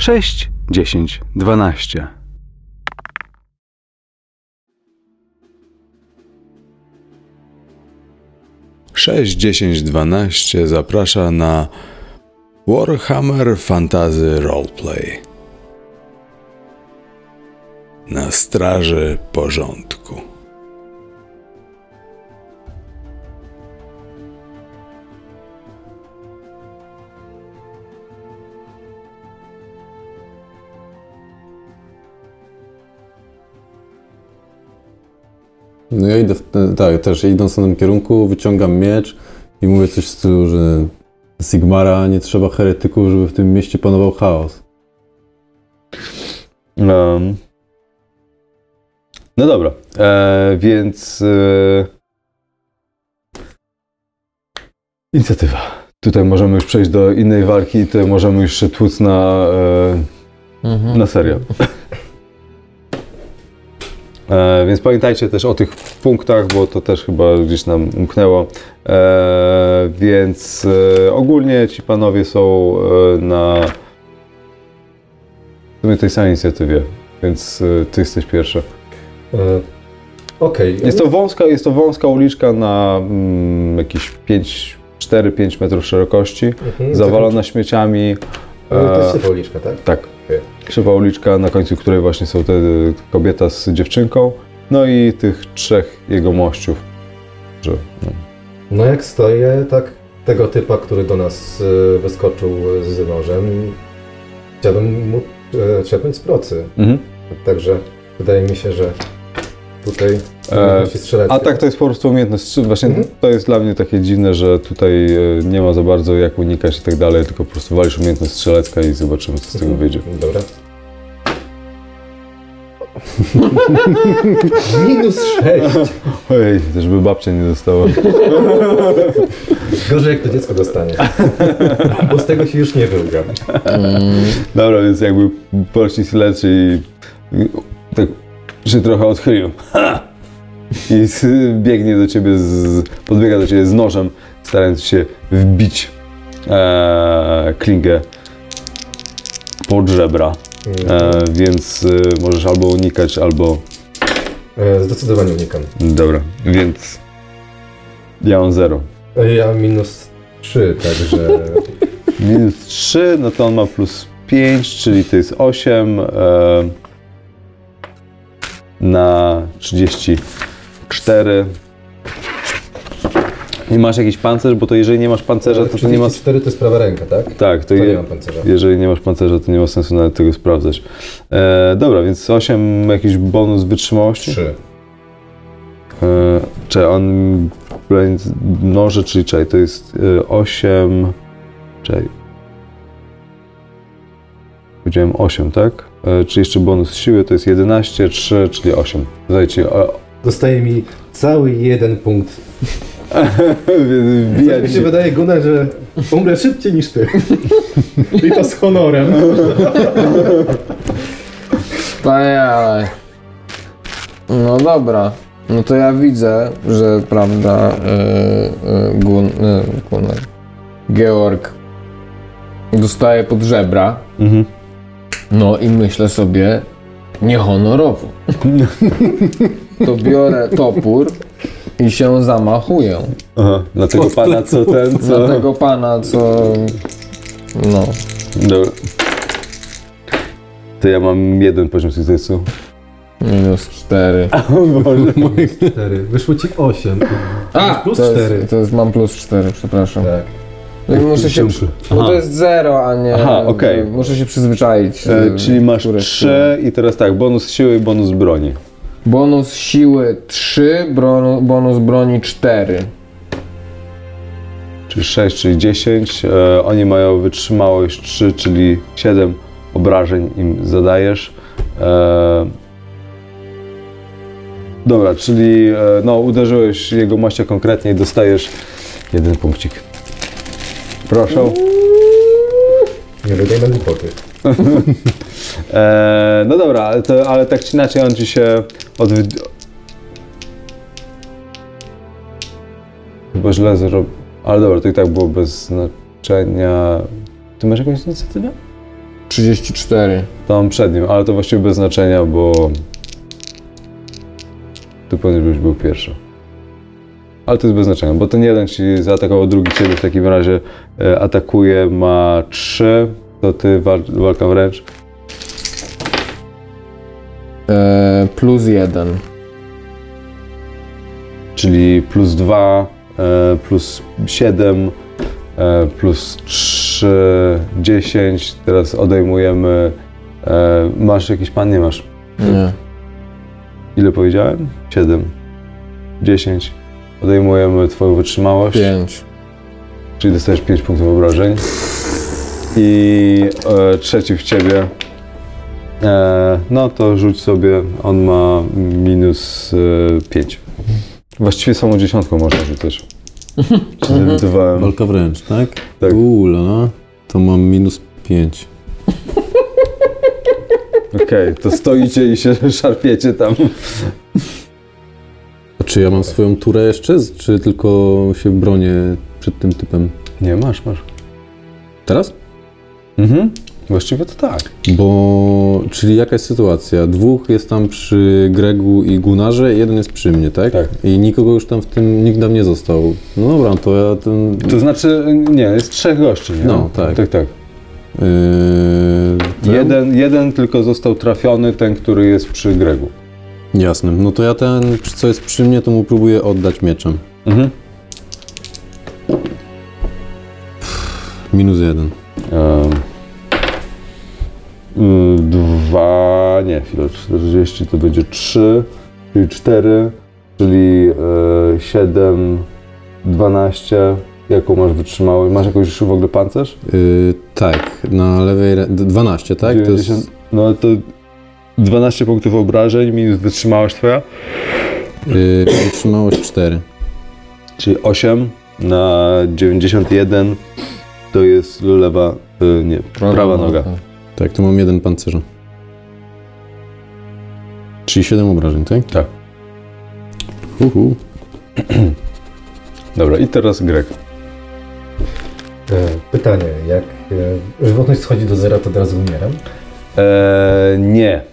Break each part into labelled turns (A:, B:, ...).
A: 6, 10, 12. Sześć, dziesięć, dwanaście zaprasza na Warhammer Fantasy Roleplay. Na straży porządku.
B: No ja idę, w te, tak, też idąc w tym kierunku, wyciągam miecz i mówię coś w stylu, że Sigmara nie trzeba heretyków, żeby w tym mieście panował chaos.
C: Um. No dobra, e, więc e, inicjatywa. Tutaj możemy już przejść do innej walki, tutaj możemy już się tłuc na, e, na serio. E, więc pamiętajcie też o tych punktach, bo to też chyba gdzieś nam umknęło. E, więc e, ogólnie ci panowie są na w sumie tej samej inicjatywie, więc ty jesteś pierwszy.
D: Okej.
C: Jest to wąska, jest to wąska uliczka na mm, jakieś 5, 4-5 metrów szerokości,
D: Mhm.
C: zawalona śmieciami.
D: To jest uliczka, tak?
C: tak,
D: Okej.
C: Krzywa uliczka, na końcu której właśnie są te kobieta z dziewczynką, no i tych trzech jego mościów. Że, no.
D: No jak stoję, tak tego typa, który do nas e, wyskoczył z nożem, chciałbym mu trzepnąć z procy.
C: mhm.
D: Także wydaje mi się, że tutaj
C: E,
D: strzeleckie.
C: A tak, to jest po prostu umiejętność. Właśnie
D: Mhm.
C: to jest dla mnie takie dziwne, że tutaj e, nie ma za bardzo jak unikać i tak dalej, tylko po prostu walisz umiejętność strzelecka i zobaczymy, co z tego
D: Mhm.
C: wyjdzie.
D: Dobra. Minus 6.
C: Ojej, też by babcia nie dostała.
D: Gorzej jak to dziecko dostanie. Bo z tego się już nie wyłgam.
C: Dobra, więc jakby pościg leci i tak się trochę odchylił. Ha! I biegnie do ciebie, z, podbiega do ciebie z nożem, starając się wbić e, klingę pod żebra. E, więc e, możesz albo unikać, albo...
D: E, Zdecydowanie unikam.
C: Dobra, więc ja mam 0.
D: E, Ja minus 3, także
C: Minus 3, no to on ma plus 5, czyli to jest 8 e, na 34. Nie masz jakiś pancerz, bo to jeżeli nie masz pancerza, to, to nie ma...
D: 4 to jest prawa ręka, tak?
C: Tak, to
D: To nie
C: je,
D: mam pancerza.
C: jeżeli nie masz pancerza, to nie ma sensu nawet tego sprawdzać. E, dobra, więc 8 jakiś bonus wytrzymałości?
D: 3.
C: E, czy on noże, czyli czekaj, to jest e, 8. Czekaj. Powiedziałem 8, tak? E, czy jeszcze bonus siły to jest 11, 3, czyli 8. Dajcie.
D: Dostaje mi cały jeden punkt.
C: wbijać
D: Mi się
C: się.
D: wydaje, Gunnar, że umrę szybciej niż ty. I to z honorem.
E: Wspaniale. No dobra. No to ja widzę, że prawda, yy, yy, Gun, yy, Gunnar, Georg dostaje pod żebra.
C: Mhm.
E: No i myślę sobie, niehonorowo. To biorę topór i się zamachuję.
C: Aha, na tego pana, co ten, co.
E: Na tego pana, co. No.
C: Dobra. To ja mam jeden poziom sukcesu.
E: Minus 4.
C: O Boże.
D: 4. Wyszło ci 8.
E: A!
D: plus
E: to
D: cztery.
E: Jest, to jest, mam plus 4, przepraszam.
D: Tak.
E: Muszę się.
C: Aha.
E: Bo to jest 0, a nie.
C: Aha, okej.
E: Muszę się przyzwyczaić.
C: E, czyli masz 3 i teraz tak, bonus siły i bonus broni.
E: Bonus siły 3, bro, bonus broni 4.
C: Czyli 6, czyli 10. E, oni mają wytrzymałość 3, czyli 7 obrażeń im zadajesz. E, dobra, czyli e, no, uderzyłeś jego mościa konkretnie i dostajesz jeden punkcik. Proszę.
D: Nie wydaj na głupoty.
C: E, no dobra, ale, to, ale tak czy inaczej on ci się odwy... Chyba źle zrobił. Ale dobra, to i tak było bez znaczenia. Ty masz jakąś inicjatywę?
E: 34.
C: Tam przed nim, ale to właściwie bez znaczenia, bo ty powinieneś być był pierwszy. Ale to jest bez znaczenia, bo ten jeden ci zaatakował, drugi ciebie w takim razie e, atakuje, ma 3, to ty wal, walka wręcz.
E: E, plus 1.
C: czyli plus 2, e, plus 7, e, plus 3, 10. Teraz odejmujemy. E, masz jakiś pan? Nie masz.
E: Nie.
C: Ile powiedziałem? 7, 10. Odejmujemy Twoją wytrzymałość,
E: 5.
C: czyli dostajesz 5 punktów obrażeń. I e, trzeci w ciebie. E, no to rzuć sobie, on ma minus e, 5. Właściwie samą dziesiątką można rzucać. Zorientowałem.
B: Walka wręcz, tak?
C: Tak.
B: Lala. To mam minus 5.
C: Okej, to stoicie i się szarpiecie tam.
B: Czy ja mam swoją turę jeszcze, czy tylko się bronię przed tym typem?
C: Nie, masz, masz.
B: Teraz?
C: Mhm. Właściwie to tak.
B: Bo, czyli jakaś sytuacja? Dwóch jest tam przy Gregu i Gunarze, jeden jest przy mnie, tak?
C: Tak.
B: I nikogo już tam w tym, nikt tam nie został. No dobra, to ja ten...
C: To znaczy, nie, jest trzech gości, nie?
B: No, tak.
C: Tak, tak.
B: Yy, ten?
C: Jeden, jeden tylko został trafiony, ten, który jest przy Gregu.
B: Jasne. No to ja ten, co jest przy mnie, to mu próbuję oddać mieczem.
C: Mhm.
B: Minus jeden.
C: Y, Dwa, nie, chwilę, 40 to będzie 3, czyli 4, czyli e, 7, 12. Jaką masz wytrzymałość? Masz jakąś w ogóle pancerz?
B: Yy, tak, na lewej, re- d- 12, tak? To
C: 90,
B: jest,
C: No to 12 punktów obrażeń minus wytrzymałość twoja,
B: yy, wytrzymałość 4.
C: czyli 8 na 91 to jest lewa, y, nie, prawa, noga.
B: Tak, to mam jeden pancerza. Czyli 7 obrażeń, tak?
C: Tak.
B: Uhu.
C: Dobra, i teraz Greg.
D: E, Pytanie, jak e, żywotność schodzi do zera, to od razu umieram?
C: Eee, nie.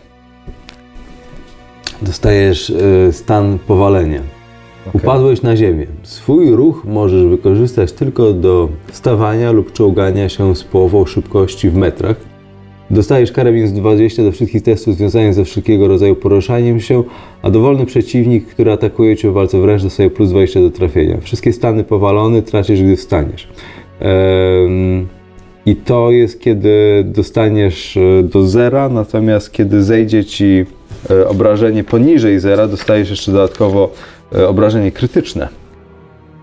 C: Dostajesz e, stan powalenia.
D: Okej.
C: Upadłeś na ziemię. Swój ruch możesz wykorzystać tylko do stawania lub czołgania się z połową szybkości w metrach. Dostajesz karę minus 20 do wszystkich testów związanych ze wszelkiego rodzaju poruszaniem się, a dowolny przeciwnik, który atakuje cię w walce wręcz, dostaje plus 20 do trafienia. Wszystkie stany powalone tracisz, gdy wstaniesz. I to jest, kiedy dostaniesz e, do zera, natomiast kiedy zejdzie ci obrażenie poniżej zera, dostajesz jeszcze dodatkowo e, obrażenie krytyczne.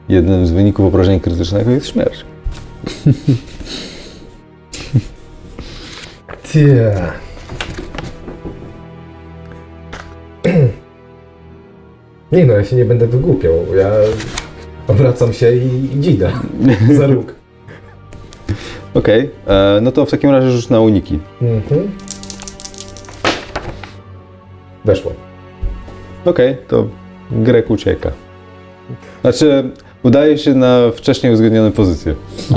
C: Jednym z wyników obrażenia krytycznego jest śmierć.
D: Tia. Nie no, ja się nie będę wygłupiał. Ja obracam się i, i dzida za róg.
C: Okej, e, no to w takim razie rzuć na uniki.
D: Mhm. Weszło.
C: Okej, to Grek ucieka. Znaczy, udaje się na wcześniej uzgodnione pozycje.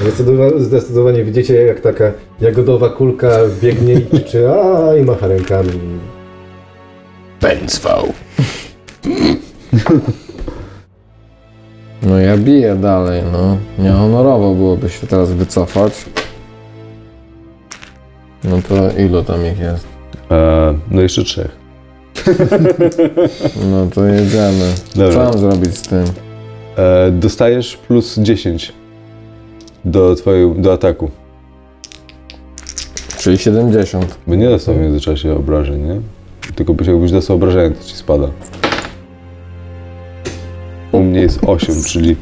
D: Zdecydowanie, zdecydowanie widzicie, jak taka jagodowa kulka biegnie i krzyczy a i macha rękami.
A: Bęcwał.
E: No ja biję dalej, no. Niehonorowo byłoby się teraz wycofać. No to ilu tam ich jest?
C: E, no jeszcze trzech.
E: No to jedziemy. Co
C: Dobra.
E: mam zrobić z tym?
C: E, dostajesz plus 10 do, twojej, do ataku.
E: Czyli 70.
C: By nie dostał w międzyczasie obrażeń, nie? Tylko byś jakbyś dostał obrażenia, to ci spada. U mnie jest 8, czyli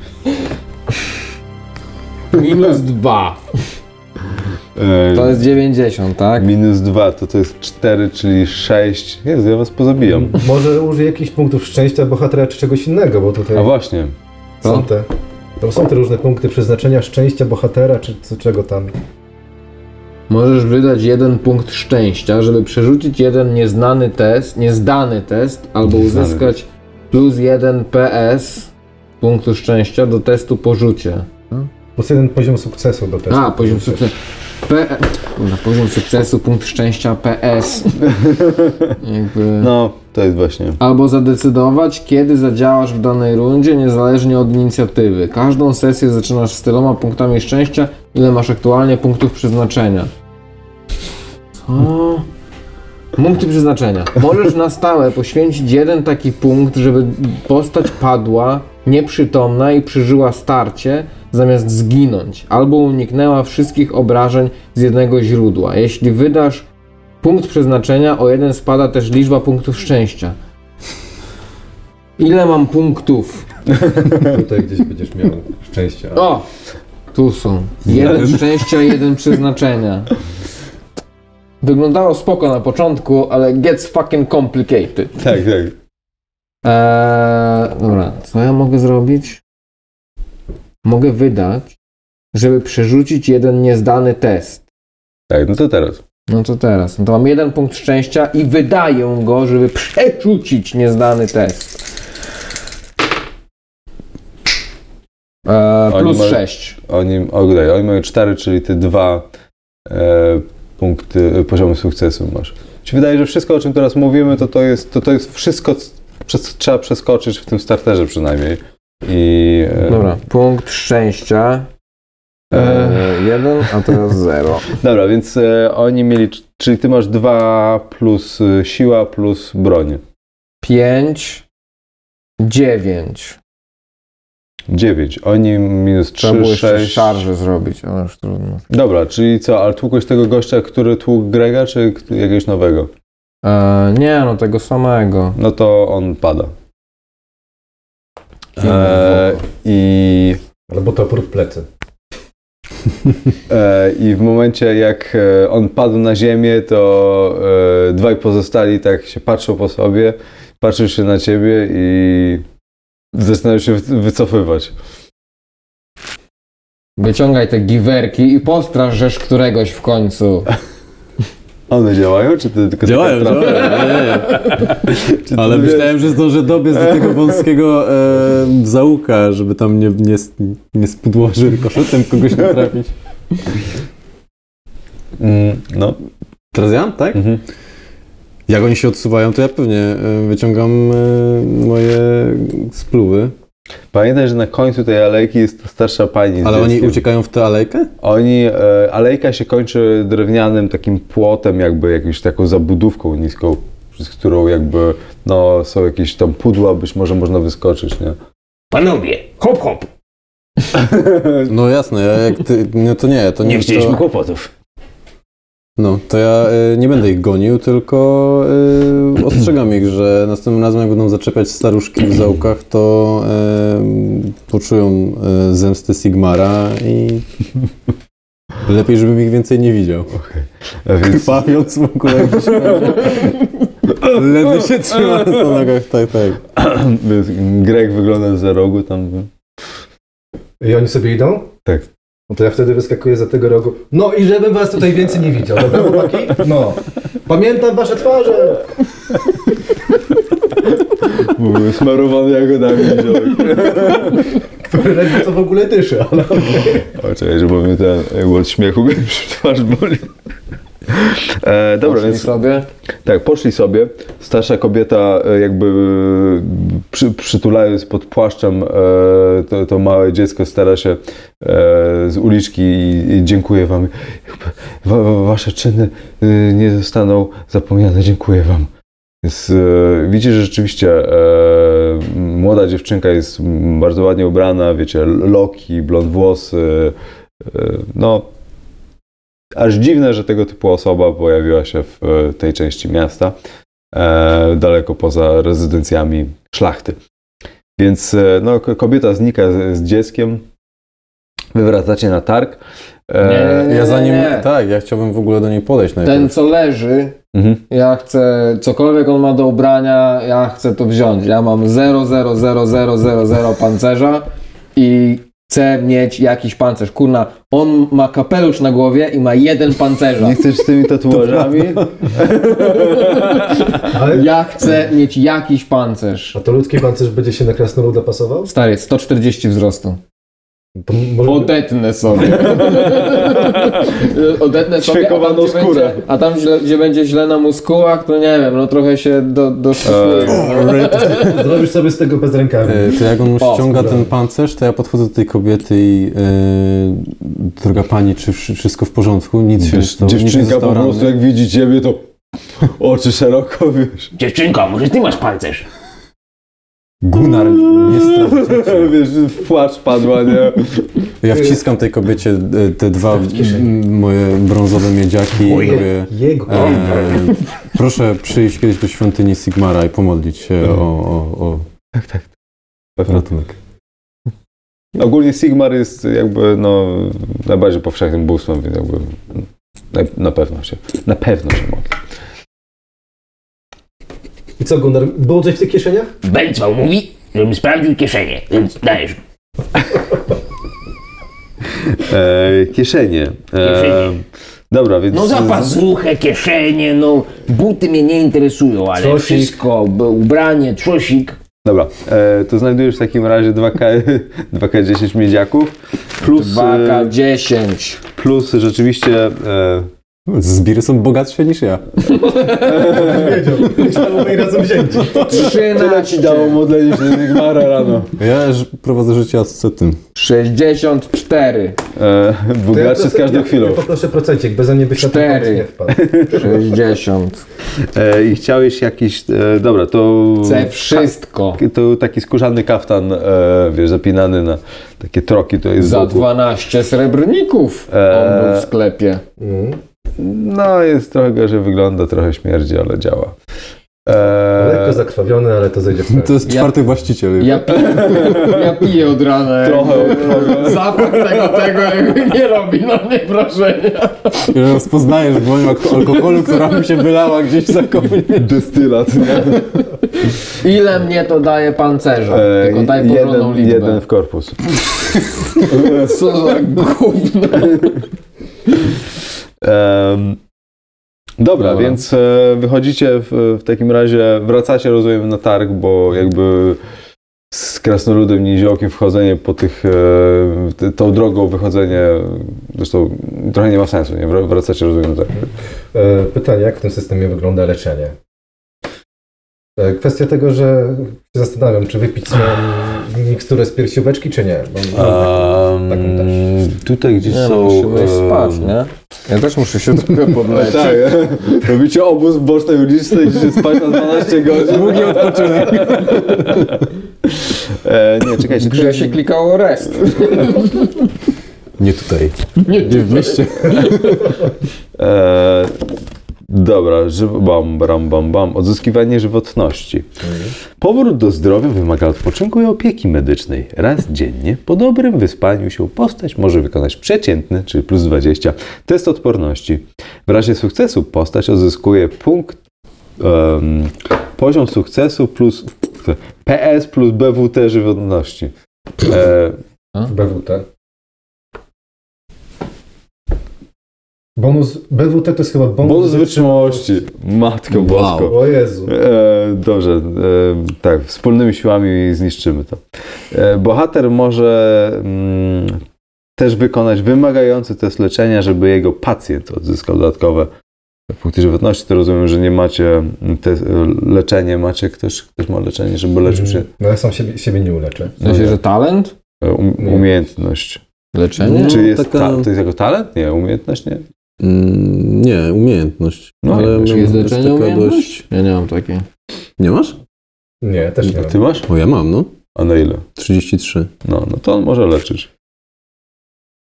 E: Minus 2.
C: e,
E: To jest 90, tak?
C: minus 2 to to jest 4, czyli 6. Jezu, ja was pozabijam.
D: Może użyj jakichś punktów szczęścia bohatera czy czegoś innego, bo tutaj
C: A właśnie,
D: są te, tam są te różne punkty przeznaczenia szczęścia bohatera czy co, czego tam.
E: Możesz wydać jeden punkt szczęścia, żeby przerzucić jeden nieznany test, niezdany test, albo
C: Nieznany.
E: uzyskać plus jeden PS punktu szczęścia do testu po rzucie.
D: Plus jeden poziom sukcesu do testu.
E: A, poziom sukcesu. P... Kurwa, poziom sukcesu, punkt szczęścia, PS. Jakby...
C: No, to jest właśnie.
E: Albo zadecydować, kiedy zadziałasz w danej rundzie, niezależnie od inicjatywy. Każdą sesję zaczynasz z tyloma punktami szczęścia, ile masz aktualnie punktów przeznaczenia. Co? Punkty przeznaczenia. Możesz na stałe poświęcić jeden taki punkt, żeby postać padła, nieprzytomna i przeżyła starcie, zamiast zginąć, albo uniknęła wszystkich obrażeń z jednego źródła. Jeśli wydasz punkt przeznaczenia, o jeden spada też liczba punktów szczęścia. Ile mam punktów?
D: Tutaj gdzieś będziesz miał szczęście.
E: O! Tu są. Jeden szczęścia, jeden przeznaczenia. Wyglądało spoko na początku, ale gets fucking complicated.
C: Tak, tak.
E: Eee, dobra, co ja mogę zrobić? Mogę wydać, żeby przerzucić jeden niezdany test.
C: Tak, no to teraz.
E: No to teraz. No to mam jeden punkt szczęścia i wydaję go, żeby przerzucić niezdany test. Eee,
C: Oni
E: plus
C: mają-
E: 6.
C: Oni, o, daj, oni mają 4, czyli ty dwa e, punkty e, poziomu sukcesu masz. Ci wydaje, że wszystko, o czym teraz mówimy, to to jest, to, to jest wszystko, przez, trzeba przeskoczyć w tym starterze przynajmniej. I, e,
E: Dobra, punkt szczęścia. Eee, jeden, a teraz zero.
C: Dobra, więc e, oni mieli, czyli ty masz 2 plus e, siła plus broń.
E: 5, 9.
C: 9. Oni minus
E: Trzeba było
C: 3,
E: jeszcze
C: 6.
E: szarże zrobić, ale już trudno.
C: Dobra, czyli co, ale tłukłeś tego gościa, który tłukł Grega, czy jakiegoś nowego?
E: Eee, nie, no tego samego.
C: No to on pada. E, I
D: Albo topór w plecy.
C: E, I w momencie, jak e, on padł na ziemię, to e, dwaj pozostali tak się patrzą po sobie, patrzą się na ciebie i zaczynają się wy- wycofywać.
E: Wyciągaj te giwerki i postrażesz któregoś w końcu.
C: One działają, czy ty tylko
B: Działają, działają. Nie, nie. Ale myślałem, że zdążę dobiec do tego wąskiego e, zaułka, żeby tam nie, nie, nie spudłoży rykoszetem kogoś nie trafić.
C: Mm, no.
B: Teraz ja, tak?
C: Mhm.
B: Jak oni się odsuwają, to ja pewnie wyciągam moje spluwy.
C: Pamiętaj, że na końcu tej alejki jest ta starsza pani
B: Ale oni uciekają w tę alejkę?
C: Oni, e, alejka się kończy drewnianym takim płotem, jakby jakąś taką zabudówką niską, przez którą jakby no, są jakieś tam pudła, być może można wyskoczyć, nie?
F: Panowie, hop hop,
B: No jasne, ja jak ty, no to nie, to nie,
F: nie chcieliśmy
B: to,
F: kłopotów.
B: No, to ja e, nie będę ich gonił, tylko e, ostrzegam ich, że następnym razem jak będą zaczepiać staruszki w zaułkach, to e, poczują e, zemstę Sigmara i lepiej, żebym ich więcej nie widział.
C: A więc,
B: Krwawiąc w ogóle jakiś Lewy się trzyma na nogach, tak, tak.
C: Greg wygląda za rogu tam.
D: I oni sobie idą?
C: Tak.
D: No to ja wtedy wyskakuję za tego rogu. No i żebym was tutaj więcej nie widział, dobra chłopaki? No. Pamiętam wasze twarze.
C: Był smarowany jagodami ziołek.
D: Który ledwo co w ogóle dyszy, ale
C: O, czekaj, że bo mnie ten śmiechu twarz boli. E, dobra,
E: Poszli
C: więc
E: sobie.
C: tak, poszli sobie. Starsza kobieta e, jakby e, przy, przytulając pod płaszczem e, to, to małe dziecko stara się e, z uliczki i, i dziękuję wam. Wa, wasze czyny e, nie zostaną zapomniane. Dziękuję wam. Więc, widzicie, że rzeczywiście młoda dziewczynka jest bardzo ładnie ubrana, wiecie, loki, blond włosy, no aż dziwne, że tego typu osoba pojawiła się w e, tej części miasta, e, daleko poza rezydencjami szlachty. Więc e, no, ko- kobieta znika z, z dzieckiem, wy wracacie na targ. E,
E: Nie, nie, nie.
B: Ja zanim, tak, ja chciałbym w ogóle do niej podejść najpierw.
E: Ten co leży,
C: Mhm.
E: ja chcę, cokolwiek on ma do ubrania, ja chcę to wziąć. Ja mam 0,00000 pancerza i chcę mieć jakiś pancerz. Kurna, on ma kapelusz na głowie i ma jeden pancerza.
C: Nie chcesz z tymi tatuażami?
D: Ale...
E: Ja chcę mieć jakiś pancerz.
D: A to ludzki pancerz będzie się na krasnoluda pasował?
E: Stary, 140 wzrostu.
D: To.
E: Odetnę sobie. Odetnę sobie. A tam, gdzie
C: skórę.
E: Będzie, a tam, gdzie będzie źle na muskułach, to nie wiem, no trochę się do, doszukuje.
D: Zrobisz sobie z tego bez rękawy.
B: E, To jak on
E: O,
B: ściąga
D: skóra.
B: ten pancerz, to ja podchodzę do tej kobiety i e, droga pani, czy wszy- wszystko w porządku? Nic się nikt nie
C: Dziewczynka po prostu jak widzi ciebie, to oczy szeroko, wiesz.
F: Dziewczynko, może ty masz pancerz?
B: Gunnar, nie
C: wiesz, w płacz padła, nie?
B: Ja wciskam tej kobiecie e, te dwa moje brązowe miedziaki i
F: Ojej.
B: mówię,
D: Jego.
B: e, proszę przyjść kiedyś do świątyni Sigmara i pomodlić się o, o, o ratunek.
C: Ogólnie Sigmar jest jakby, no, najbardziej powszechnym bóstwem, więc jakby na, na pewno się, na pewno się modli.
D: I co, Gunnar, było coś w tych kieszeniach?
F: Bęcwał mówi, żebym sprawdził kieszenie, więc dajesz.
C: E, kieszenie. E,
F: Kieszenie.
C: dobra, więc...
F: No zapasruchę, kieszenie, no buty mnie nie interesują, ale
D: Trzosik.
F: wszystko, ubranie, trzosik.
C: Dobra, e, to znajdujesz w takim razie 2K, 2K10 miedziaków, plus, e,
E: 2K10.
C: plus rzeczywiście... E,
B: Zbiry są bogatsze niż ja.
D: Wiedział. Myślałem, razem wzięci.
E: 13.
C: modlenie się do Sigmara rano.
B: Ja prowadzę życie ascetym.
E: 64.
C: E, bogatszy z każdą
D: ja,
C: chwilą.
D: Ja poproszę procencik, bez mnie pomysł nie wpadł.
E: 60.
C: E, I chciałeś jakiś... E, dobra, to...
E: Chcę wszystko.
C: To taki skórzany kaftan, e, wiesz, zapinany na takie troki, to jest
E: Za
C: z boku.
E: 12 srebrników
C: Eee.
E: on był w sklepie.
D: Mm.
C: No, jest trochę gorzej wygląda, trochę śmierdzi, ale działa. E,
D: Lekko zakrwawiony, ale to zejdzie w sprawie.
B: To jest czwarty właściciel.
E: Ja piję, ja piję od rana.
C: trochę,
E: Zapach tego, tego jakby nie robi na mnie wrażenia.
B: Że rozpoznajesz alko- alkoholu, która mi się wylała gdzieś za kopnie.
C: destylat, nie?
E: Ile mnie to daje pancerza?
C: E,
E: Tylko daj porządną
C: jeden,
E: liczbę.
C: jeden w korpus.
E: Co za gówno.
C: Em, dobra,
E: Dobra.
C: więc e, wychodzicie w, w takim razie, wracacie rozumiem na targ, bo jakby z krasnoludem niziołkiem wchodzenie po tych, e, tą drogą wychodzenie, zresztą trochę nie ma sensu, nie? Wr- Wracacie rozumiem na targ.
D: E, Pytanie, jak w tym systemie wygląda leczenie? E, Kwestia tego, że się zastanawiam, czy wypić swoją miksturę z piersióweczki, czy nie. Bo mam taką, też.
C: Tutaj gdzieś
E: Nie,
C: są...
E: no, musimy iść
C: em,
E: spać, nie? Ja też muszę się trochę podleczyć.
C: Tak, robicie obóz w bocznej uliczce, idziecie spać na 12 godzin. Długi odpoczynek. E, nie, czekajcie.
E: Grze się klikało rest.
B: Nie tutaj. Nie w mieście.
C: E, dobra, żyw, bam, bam, bam, bam. Odzyskiwanie żywotności. Powrót do zdrowia wymaga odpoczynku i opieki medycznej. Raz dziennie, po dobrym wyspaniu się, postać może wykonać przeciętny, czyli plus 20, test odporności. W razie sukcesu postać odzyskuje punkt, em, poziom sukcesu plus PS plus BWT żywotności. E,
D: BWT. Bonus BWT to jest chyba bonus,
C: bonus wytrzymałości. Matko bosko.
D: O Jezu.
C: E, dobrze, e, tak, wspólnymi siłami zniszczymy to. E, bohater może mm, też wykonać wymagający test leczenia, żeby jego pacjent odzyskał dodatkowe punkty żywotności. To rozumiem, że nie macie te, leczenie, macie ktoś, ktoś ma leczenie, żeby leczył się
D: No ja sam siebie, siebie nie uleczę.
E: W sensie, że talent?
C: e, um, umiejętność.
E: Leczenie?
B: No,
C: Czy jest
B: taka-
C: ta, to jest jako talent? Nie, umiejętność nie.
B: Mm, nie, umiejętność.
C: No,
B: ale
C: czy
E: jest leczenie umiejętność?
B: dość...
E: Ja nie mam takiej.
B: Nie masz?
D: Nie, też nie
C: A
D: mam.
C: ty masz?
B: O, ja mam, no.
C: A na ile?
B: 33.
C: No, no to on może leczyć.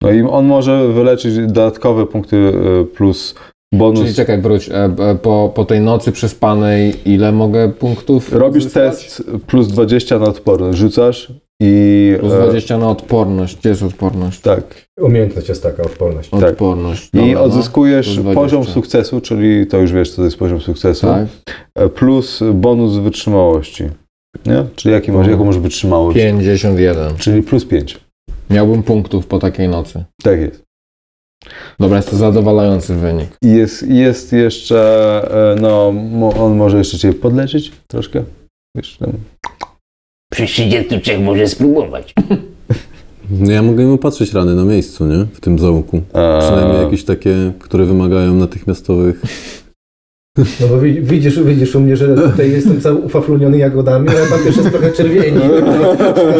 C: No i on może wyleczyć dodatkowe punkty e, plus bonus.
E: Czyli czekaj, wróć. E, e, po, po tej nocy przespanej ile mogę punktów
C: Robisz
E: uzyskać?
C: test plus 20 na odporność, rzucasz i...
E: Plus
C: e,
E: 20 na odporność. Gdzie jest odporność?
C: tak.
D: Umiejętność jest taka, odporność.
C: Tak.
E: Odporność.
C: I
E: Dobra,
C: odzyskujesz
E: plus 20.
C: poziom sukcesu, czyli to już wiesz, co to jest poziom sukcesu,
E: No, tak.
C: e, plus bonus wytrzymałości. Nie? Czyli jaki masz, jaką masz wytrzymałość?
E: 51.
C: Czyli plus 5.
E: Miałbym punktów po takiej nocy.
C: Tak jest.
E: Dobra, jest to zadowalający wynik.
C: I jest, jest jeszcze, e, no, on może jeszcze cię podleczyć troszkę. Wiesz, tam.
F: Przy 33 może spróbować.
B: No ja mogę im opatrzyć rany na miejscu, nie? W tym zaułku.
C: A,
B: Przynajmniej jakieś takie, które wymagają natychmiastowych.
D: No bo wi- widzisz, widzisz u mnie, że tutaj jestem cały ufafluniony jagodami, ale tam też jest trochę czerwieni,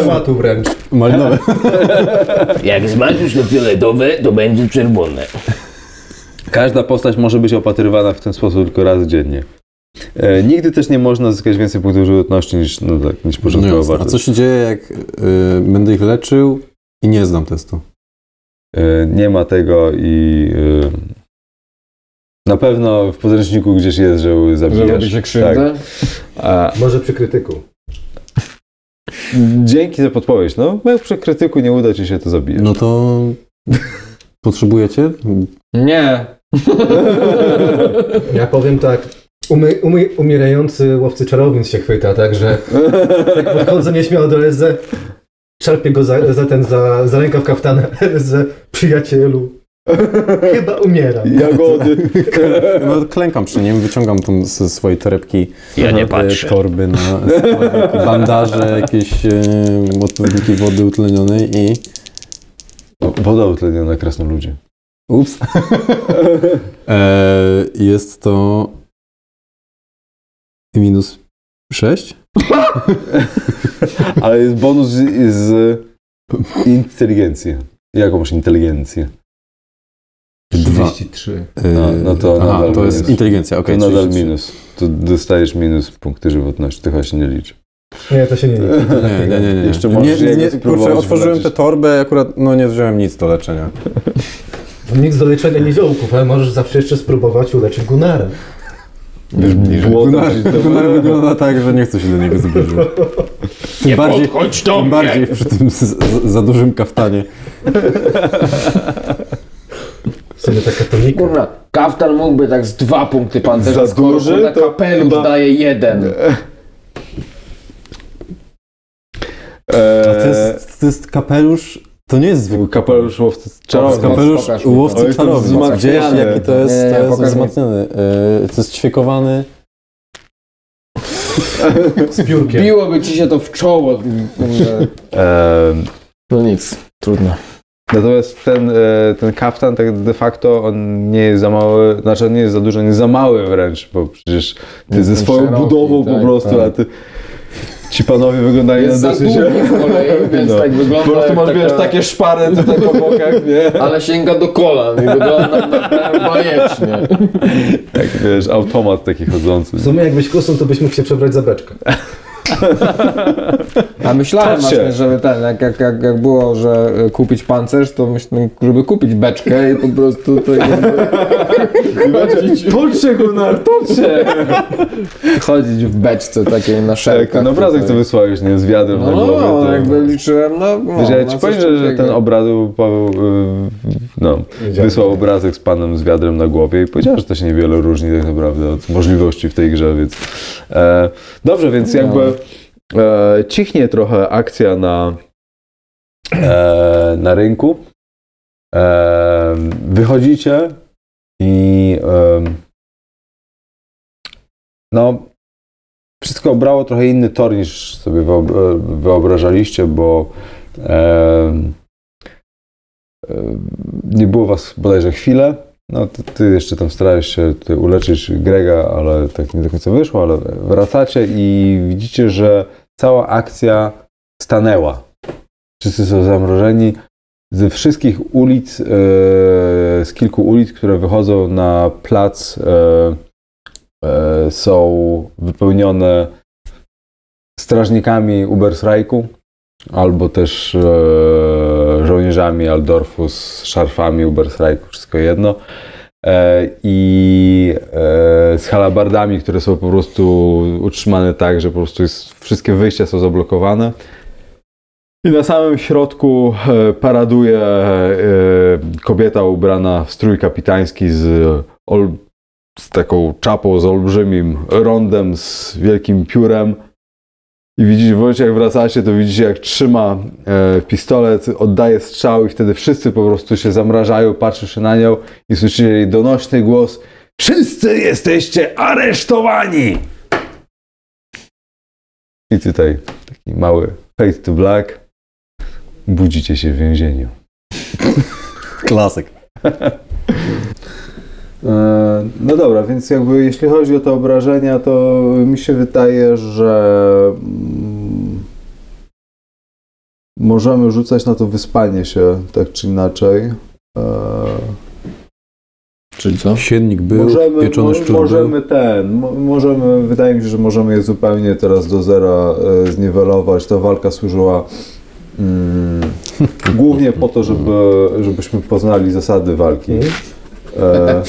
D: szmatu wręcz.
B: Malinowe.
F: Jak zmaczysz to fioletowe, to będzie czerwone.
C: Każda postać może być opatrywana w ten sposób tylko raz dziennie. E, nigdy też nie można zyskać więcej punktów żywotności niż, no tak, niż
B: No
C: początkowa
B: jasne. A co się dzieje, jak y, będę ich leczył i nie znam testu?
C: E, nie ma tego i e, na pewno w podręczniku gdzieś jest, że
E: Że
C: zabijasz.
E: robi się krzywdę?
C: A,
D: Może przy krytyku.
C: dzięki za podpowiedź. No, jak przy krytyku nie uda ci się, to zabijesz.
B: No to potrzebujecie?
E: Nie.
D: Ja powiem tak, umy, umy, umierający łowcy czarownic się chwyta, także tak podchodzę nieśmiało do LZ, czerpię go za, za ten, za, za rękaw kaftana LZ, przyjacielu. Chyba umiera.
C: Jagody.
B: No, klękam przy nim, wyciągam tam ze swojej torebki
F: Ja nie
B: e,
F: patrzę.
B: torby na składniki, bandaże, jakieś e, odpowiedniki wody utlenionej i
C: Woda utleniona krasnoludzie.
B: ups. e, jest to minus 6?
C: Ale jest bonus z, z inteligencji. Jaką masz inteligencję?
B: Dwa.
D: 33.
C: No, no to
B: Aha,
C: nadal
B: to jest
C: minus.
B: inteligencja, okej.
C: to nadal
B: 33.
C: minus. To dostajesz minus punkty żywotności. To chyba się nie liczy.
D: Nie, to się nie liczy.
B: Nie, nie, nie, nie.
C: Jeszcze
B: nie,
C: możesz
B: nie, nie kurczę, otworzyłem
C: wyleczyć.
B: tę torbę, akurat no nie wziąłem nic do leczenia.
D: Nic do leczenia niziołków, ale możesz zawsze jeszcze spróbować uleczyć Gunara.
C: Wiesz, błoto
B: Gunnar, wygląda tak, że nie chce się do niego zbliżyć. Tym bardziej,
F: Podchodź do
B: tym
F: mnie!
B: bardziej przy tym z, z, za dużym kaftanie.
D: W sumie taka tonika.
E: Kurwa, kaftan mógłby tak z dwa punkty pancerza
C: Za duży?
E: na
C: To
E: kapelusz
C: chyba-
E: daje jeden.
B: A
C: Eee,
B: to jest, to jest kapelusz, to nie jest zwykły
C: kapelusz łowcy
B: To jest
C: czarownic.
B: kapelusz
E: Pokaż
B: łowcy czarownic. Wiesz, jaki to jest,
E: Nie, nie,
B: to jest wzmacniany. E, to jest ćwiekowany.
D: Z piórkiem.
E: Biłoby ci się to w czoło. No nic, trudno.
C: Natomiast ten, e, ten kaftan tak de facto on nie jest za mały, znaczy on nie jest za duży, on jest za mały wręcz, bo przecież ty ze swoją
E: szeroki,
C: budową po
E: tak,
C: prostu,
E: tak.
C: a ty ci panowie wyglądają
E: Jest
C: na dosyć...
E: z kolei, więc
C: No.
E: tak wygląda
C: Po prostu masz,
E: taka-
C: wiesz, takie szpary tutaj po bokach, nie?
E: Ale sięga do kolan i wygląda bajecznie.
C: Tak, wiesz, automat taki chodzący.
D: W sumie jakbyś kusnął, to byś mógł się przebrać za beczkę.
E: A myślałem właśnie, żeby ten, jak, jak, jak, jak było, że y, kupić pancerz, to myślałem, żeby kupić beczkę i po prostu to chodzić,
C: Toczę go na toczę!
E: chodzić w beczce takiej na
C: Tak,
E: szelkach.
C: ten obrazek
E: tutaj.
C: co wysłałeś, nie? Z wiadrem na
E: No,
C: głowie.
E: no,
C: to-
E: jakby liczyłem, no, no
C: Wiesz, ja
E: na
C: ci powiem, że
E: takiego.
C: ten obraz, Paweł, y, no, wysłał obrazek z panem z wiadrem na głowie i powiedział, że to się niewiele różni tak naprawdę od możliwości w tej grze, więc... E, dobrze, więc jakby e, cichnie trochę akcja na, e, na rynku. E, wychodzicie i e, no wszystko obrało trochę inny tor niż sobie wyob- wyobrażaliście, bo e, e, nie było was bodajże chwilę. No, ty, ty jeszcze tam starałeś się uleczyć Grega, ale tak nie do końca wyszło, ale wracacie i widzicie, że cała akcja stanęła. Wszyscy są zamrożeni. Ze wszystkich ulic, e, z kilku ulic, które wychodzą na plac, e, e, są wypełnione strażnikami Uberstrajku albo też żołnierzami Aldorfu z szarfami Uberstrajku, wszystko jedno. E, I e, z halabardami, które są po prostu utrzymane tak, że po prostu jest, wszystkie wyjścia są zablokowane. I na samym środku e, paraduje kobieta ubrana w strój kapitański z, ol, z taką czapą, z olbrzymim rondem, z wielkim piórem. I widzicie, w momencie jak wracacie, to widzicie jak trzyma e, pistolet, oddaje strzał i wtedy wszyscy po prostu się zamrażają, patrzą się na nią i słyszycie jej donośny głos Wszyscy jesteście aresztowani! I tutaj taki mały fade to black. budzicie się w więzieniu.
B: Klasyk.
C: E, No dobra, więc jakby jeśli chodzi o te obrażenia, to mi się wydaje, że mm, możemy rzucać na to wyspanie się, tak czy inaczej. E,
E: Czyli co?
B: Siennik był,
C: możemy,
B: pieczony
C: mo-
B: szczur był.
C: możemy ten, mo- możemy, wydaje mi się, że możemy je zupełnie teraz do zera e, zniwelować. Ta walka służyła mm, głównie po to, żeby, żebyśmy poznali zasady walki. E,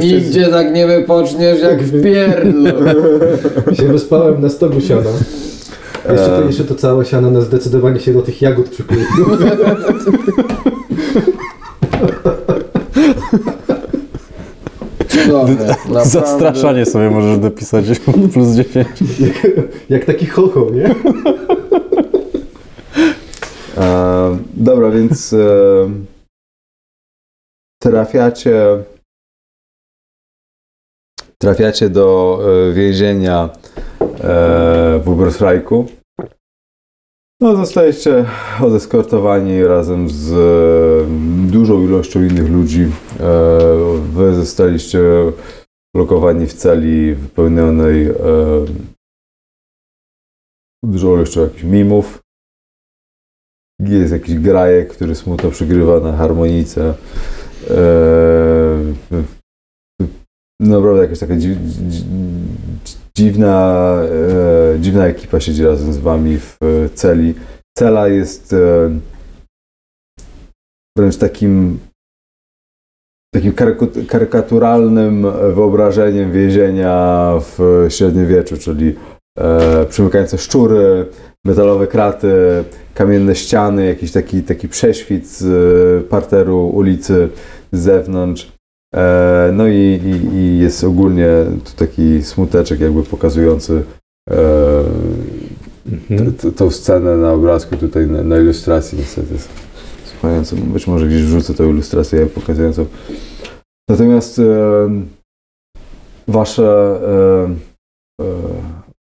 E: Nigdzie tak nie wypoczniesz jak w pierdlu.
D: Się wyspałem na stogu siana. Jeszcze to, jeszcze to całe siano na zdecydowanie się do tych jagód przykleiło.
E: Dobra, naprawdę.
B: Zastraszanie sobie możesz dopisać plus 10.
D: Jak taki chocho, nie?
C: E, dobra, więc e, trafiacie trafiacie do e, więzienia e, w Uberfrajku. No, zostajecie odeskortowani razem z e, dużą ilością innych ludzi. Wy zostaliście lokowani w celi wypełnionej dużą ilością jakichś mimów. Jest jakiś grajek, który smutno przygrywa na harmonice. Eee, naprawdę jakaś taka dzi, dzi, dziwna, e, dziwna ekipa siedzi razem z wami w e, celi. Cela jest e, wręcz takim takim karykaturalnym wyobrażeniem więzienia w średniowieczu, czyli e, przymykające szczury, metalowe kraty, kamienne ściany, jakiś taki, taki prześwit z e, parteru ulicy z zewnątrz. E, no i, i, i jest ogólnie tu taki smuteczek jakby pokazujący e, t- tą scenę na obrazku tutaj na, na ilustracji niestety słuchającą. Być może gdzieś wrzucę tą ilustrację pokazującą. Natomiast e, wasze e, e,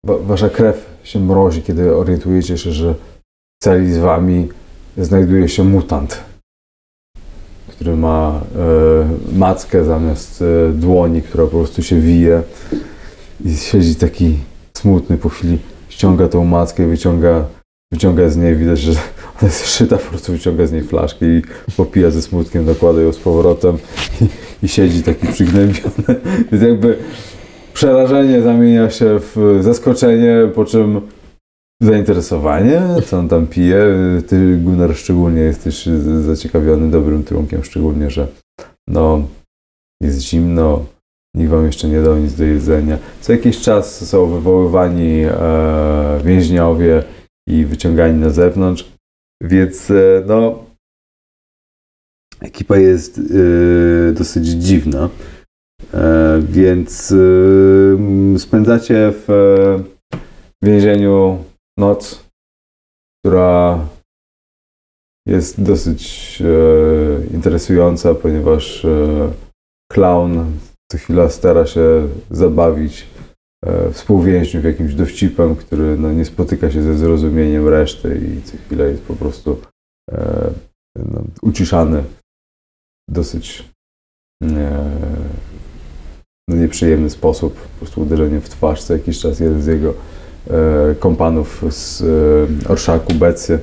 C: wasza krew się mrozi, kiedy orientujecie się, że w celi z wami znajduje się mutant, który ma e, mackę zamiast e, dłoni, która po prostu się wije i siedzi taki smutny po chwili, ściąga tą mackę, wyciąga, wyciąga z niej, widać, że ona jest szyta, po prostu wyciąga z niej flaszkę i popija ze smutkiem, dokłada ją z powrotem i, i siedzi taki przygnębiony. Więc jakby przerażenie zamienia się w zaskoczenie, po czym zainteresowanie, co on tam pije. Ty, Gunnar, szczególnie jesteś zaciekawiony dobrym trunkiem, szczególnie, że no, jest zimno, nikt wam jeszcze nie dał nic do jedzenia. Co jakiś czas są wywoływani e, więźniowie i wyciągani na zewnątrz, więc e, no, ekipa jest e, dosyć dziwna. E, więc e, spędzacie w e, więzieniu noc, która jest dosyć e, interesująca, ponieważ clown co chwila stara się zabawić współwięźniów jakimś dowcipem, który no, nie spotyka się ze zrozumieniem reszty i co chwilę jest po prostu no, uciszany w dosyć e, nieprzyjemny sposób, po prostu uderzenie w twarz co jakiś czas. Jeden z jego e, kompanów z e, orszaku Becy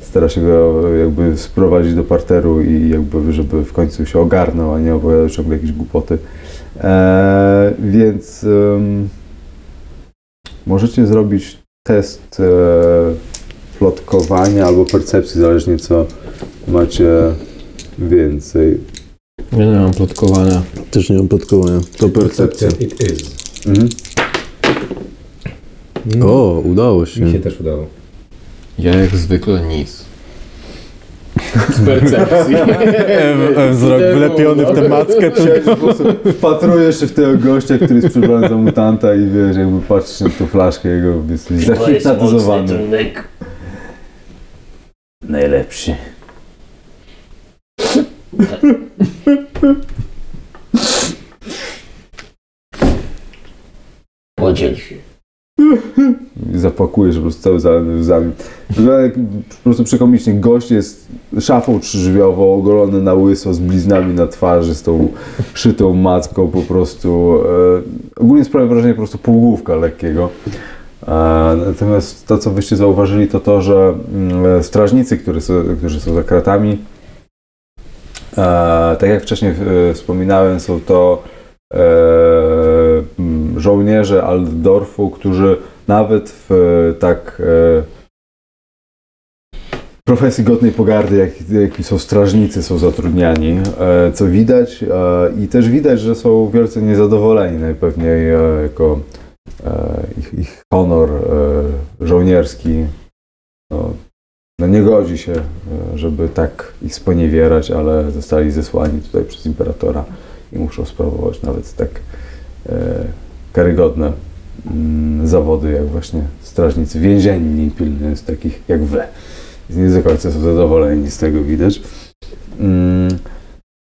C: stara się go jakby sprowadzić do parteru i jakby, żeby w końcu się ogarnął, a nie opowiadał ciągle jakieś głupoty. E, więc możecie zrobić test e, plotkowania albo percepcji, zależnie co macie więcej.
E: Ja nie mam plotkowania.
B: Też nie mam podkołania. To percepcja.
D: It is.
C: Mhm.
B: O, udało się.
D: Mi się też udało.
E: Ja jak zwykle nic. Z percepcji.
B: Wzrok wylepiony w tę mackę.
C: Wpatrujesz się w tego gościa, który jest przebrany za mutanta i wiesz, jakby patrzysz na tą flaszkę jego,
F: jest
C: zahipnotyzowany.
F: Najlepszy. Podziel się.
C: Zapakujesz po prostu cały zalany łzami. Jak po prostu przekomicznie. Gość jest szafą trzyżwiową, ogolony na łyso, z bliznami na twarzy, z tą szytą macką po prostu. E, ogólnie sprawia wrażenie po prostu półgłówka lekkiego. E, natomiast to, co wyście zauważyli, to to, że mm, strażnicy, którzy są, którzy są za kratami, e, tak jak wcześniej e, wspominałem, są to e, żołnierze Altdorfu, którzy nawet w e, tak profesji godnej pogardy, jak, jaki są strażnicy, są zatrudniani, co widać i też widać, że są wielce niezadowoleni najpewniej jako ich, ich honor żołnierski. No, no nie godzi się, e, żeby tak ich sponiewierać, ale zostali zesłani tutaj przez imperatora i muszą sprawować nawet tak e, karygodne mm, zawody, jak właśnie strażnicy więzienni pilnując takich jak wy. Nie do końca są zadowoleni z tego widać. Mm,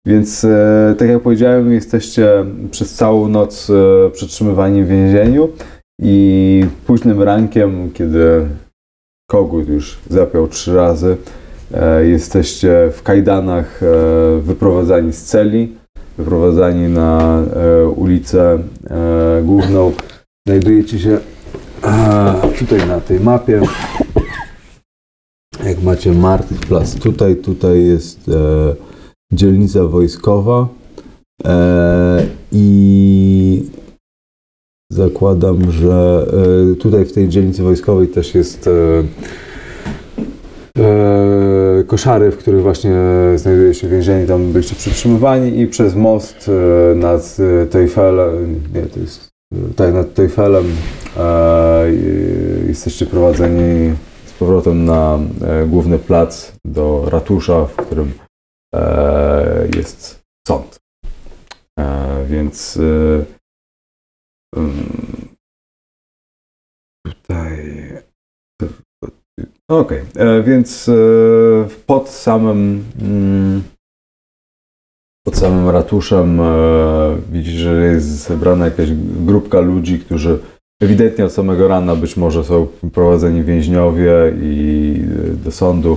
C: więc e, tak jak powiedziałem, jesteście przez całą noc przetrzymywani w więzieniu i późnym rankiem, kiedy kogut już zapiął trzy razy, e, jesteście w kajdanach e, wyprowadzani z celi, wyprowadzani na e, ulicę główną. Znajdujecie się tutaj na tej mapie. Jak macie Marktplatz tutaj, tutaj jest dzielnica wojskowa i zakładam, że e, tutaj w tej dzielnicy wojskowej też jest e, e, koszary, w których właśnie znajduje się więzienie, tam byliście przytrzymywani i przez most nad Teufelem, nie, to jest, tak, nad jesteście prowadzeni z powrotem na główny plac do ratusza, w którym jest sąd. Więc tutaj Okej, e, więc e, pod samym mm, pod samym ratuszem e, widzisz, że jest zebrana jakaś grupka ludzi, którzy ewidentnie od samego rana być może są prowadzeni więźniowie i do sądu.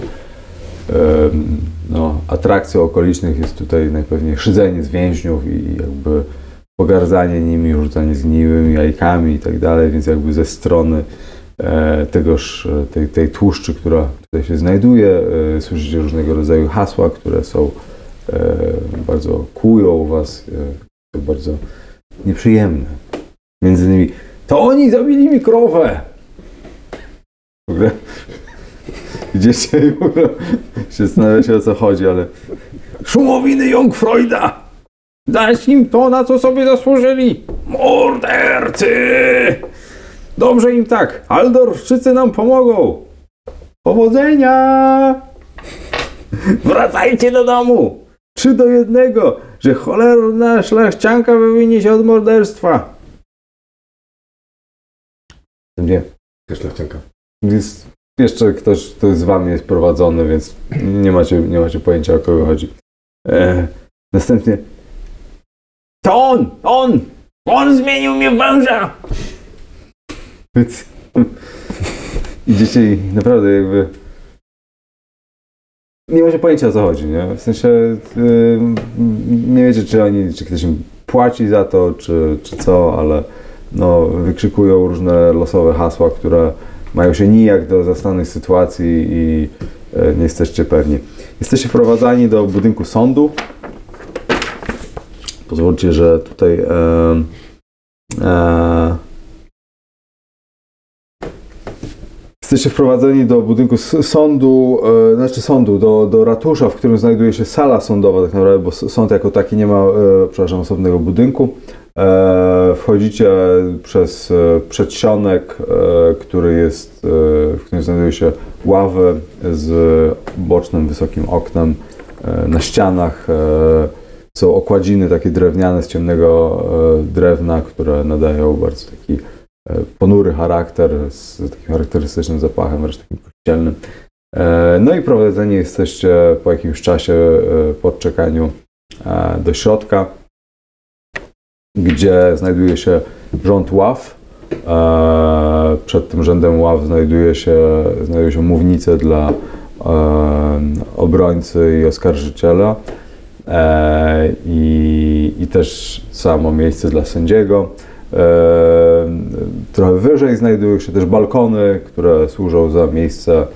C: No, atrakcją okolicznych jest tutaj najpewniej szydzenie z więźniów i jakby pogardzanie nimi, rzucanie zgniłymi jajkami i tak dalej, więc jakby ze strony e, tegoż, e, tej, tej tłuszczy, która tutaj się znajduje, e, słyszycie różnego rodzaju hasła, które są bardzo kłują was, bardzo nieprzyjemne. Między innymi to oni zabili mi krowę! W ogóle idziecie i w ogóle się o co chodzi, ale szumowiny Jungfreuda! Dać im to, na co sobie zasłużyli! Mordercy! Dobrze im tak. Aldorszczycy nam pomogą. Powodzenia! Wracajcie do domu! Trzy do jednego, że cholerna szlachcianka wywinie się od morderstwa. Nie.
D: Szlachcianka.
C: Jest jeszcze ktoś, kto z wami jest prowadzony, więc nie macie, nie macie pojęcia o kogo chodzi. E, następnie
F: To on! On! On zmienił mnie w węża!
C: Więc i naprawdę jakby nie macie pojęcia o co chodzi, nie? W sensie y, nie wiecie, czy oni, czy ktoś im płaci za to, czy, czy co, ale no, wykrzykują różne losowe hasła, które mają się nijak do zastanej sytuacji i e, nie jesteście pewni. Jesteście wprowadzani do budynku sądu. Pozwólcie, że tutaj e, e, Jesteście wprowadzeni do budynku sądu, e, znaczy sądu, do, do ratusza, w którym znajduje się sala sądowa tak naprawdę, bo sąd jako taki nie ma, e, przepraszam, osobnego budynku. E, wchodzicie przez e, przedsionek, e, który jest, e, w którym znajdują się ławy z bocznym, wysokim oknem. E, na ścianach e, są okładziny takie drewniane z ciemnego e, drewna, które nadają bardzo taki e, ponury charakter z takim charakterystycznym zapachem, wręcz takim kościelnym. E, No i prowadzeni jesteście po jakimś czasie po czekaniu e, do środka, gdzie znajduje się rząd ław przed tym rzędem ław znajduje się, znajdują się mównice dla obrońcy i oskarżyciela i, i też samo miejsce dla sędziego. E, trochę wyżej znajdują się też balkony, które służą za miejsce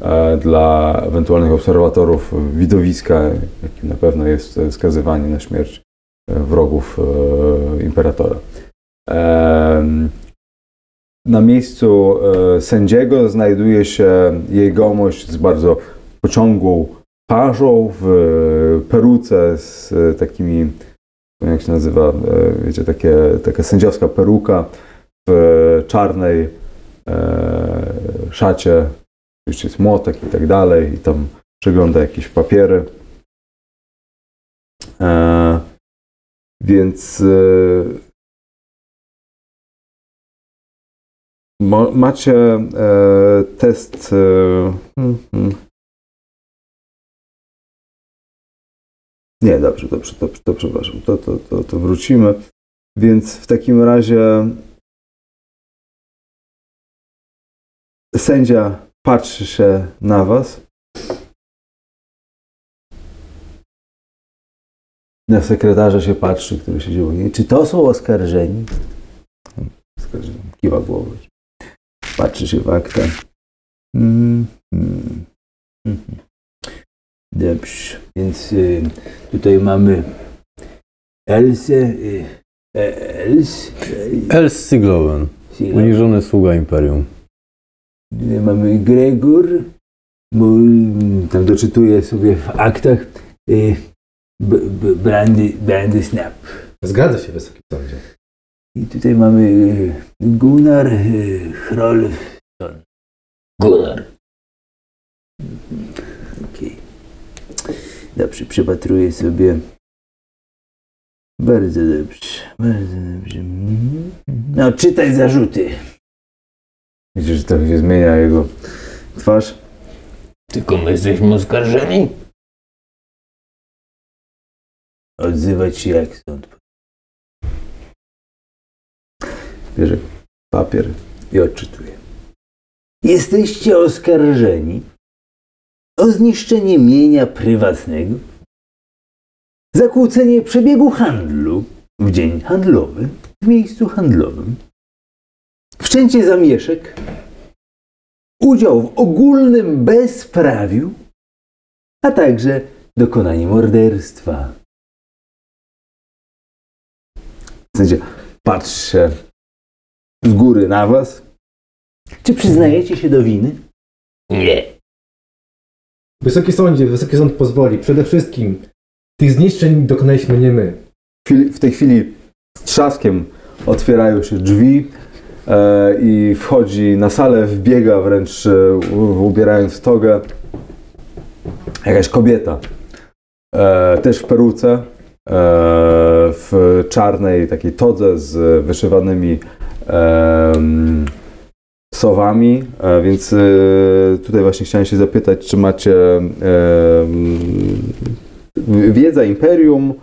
C: e, dla ewentualnych obserwatorów widowiska, jakim na pewno jest skazywanie na śmierć e, wrogów e, imperatora. Na miejscu e, sędziego znajduje się jegomość z bardzo pociągłą twarzą, w e, peruce z e, takimi, jak się nazywa, e, wiecie, takie, taka sędziowska peruka w czarnej e, szacie, oczywiście jest młotek i tak dalej, i tam przegląda jakieś papiery. E, więc e, macie e, test. E, hmm, hmm. Nie, dobrze, dobrze, dobrze, to przepraszam, to, to, to, to wrócimy. Więc w takim razie sędzia patrzy się na was. Na sekretarza się patrzy, który siedzi u niej. Czy to są oskarżeni? Oskarżeni. Kiwa głową. Patrzy się w akta. Mm, mm.
F: Dobrze, więc y, tutaj mamy Elsę, y, Els,
B: Els Siglowen, uniżony sługa Imperium.
F: Tutaj mamy Gregor, bo y, tam doczytuję sobie w aktach y, B- B- Brandy, Brandy Snap.
D: Zgadza się, Wysoki Sądzie.
F: I tutaj mamy y, Gunnar y, Hrolfsson. Gunnar. Okej. Dobrze, przepatruję sobie. Bardzo dobrze, bardzo dobrze. No, czytaj zarzuty.
C: Widzisz, że tak się zmienia jego twarz.
F: Tylko my jesteśmy oskarżeni? Odzywać się jak sąd.
C: Bierze papier i odczytuje.
F: Jesteście oskarżeni o zniszczenie mienia prywatnego, zakłócenie przebiegu handlu w dzień handlowy w miejscu handlowym, wszczęcie zamieszek, udział w ogólnym bezprawiu, a także dokonanie morderstwa.
C: Sędzia patrzy się z góry na was.
F: Czy przyznajecie się do winy? Nie.
D: Wysoki Sądzie, Wysoki Sąd pozwoli. Przede wszystkim tych zniszczeń dokonaliśmy nie my.
C: W tej chwili z trzaskiem otwierają się drzwi e, i wchodzi na salę, wbiega wręcz e, ubierając togę jakaś kobieta. E, też w peruce, e, w czarnej takiej todze z wyszywanymi em, sowami, e, więc e, tutaj właśnie chciałem się zapytać, czy macie em, wiedza imperium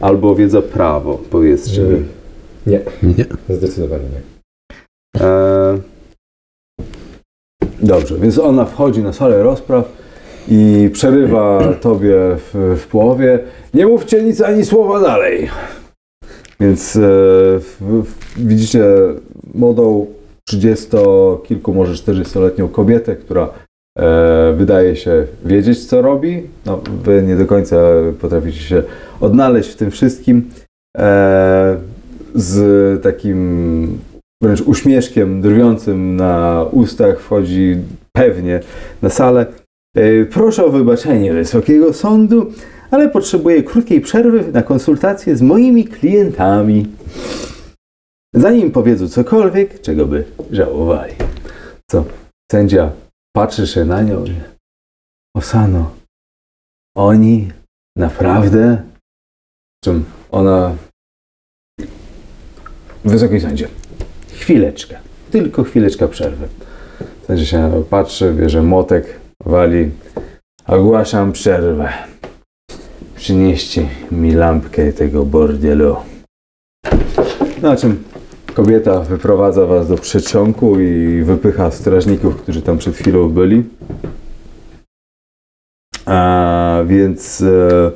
C: albo wiedza prawo, powiedzcie mi.
D: Nie,
B: Nie.
D: zdecydowanie nie.
C: E, dobrze, więc ona wchodzi na salę rozpraw i przerywa tobie w, w połowie. Nie mówcie nic ani słowa dalej. Więc e, w, w, widzicie młodą 30 kilku, może 40-letnią kobietę, która e, wydaje się wiedzieć, co robi. No, wy nie do końca potraficie się odnaleźć w tym wszystkim. E, z takim wręcz uśmieszkiem drwiącym na ustach wchodzi pewnie na salę. E, Proszę o wybaczenie Wysokiego Sądu, ale potrzebuję krótkiej przerwy na konsultację z moimi klientami. Zanim powiedzą cokolwiek, czego by żałowali. Co? Sędzia patrzy się na nią i... Osano, oni naprawdę... Czym ona... Wysoki Sądzie, chwileczkę, tylko chwileczka przerwy. Sędzia się patrzy, bierze młotek, wali. Ogłaszam przerwę. Przynieście mi lampkę tego bordelu. Na czym Kobieta wyprowadza was do przedsionku i wypycha strażników, którzy tam przed chwilą byli. A więc e,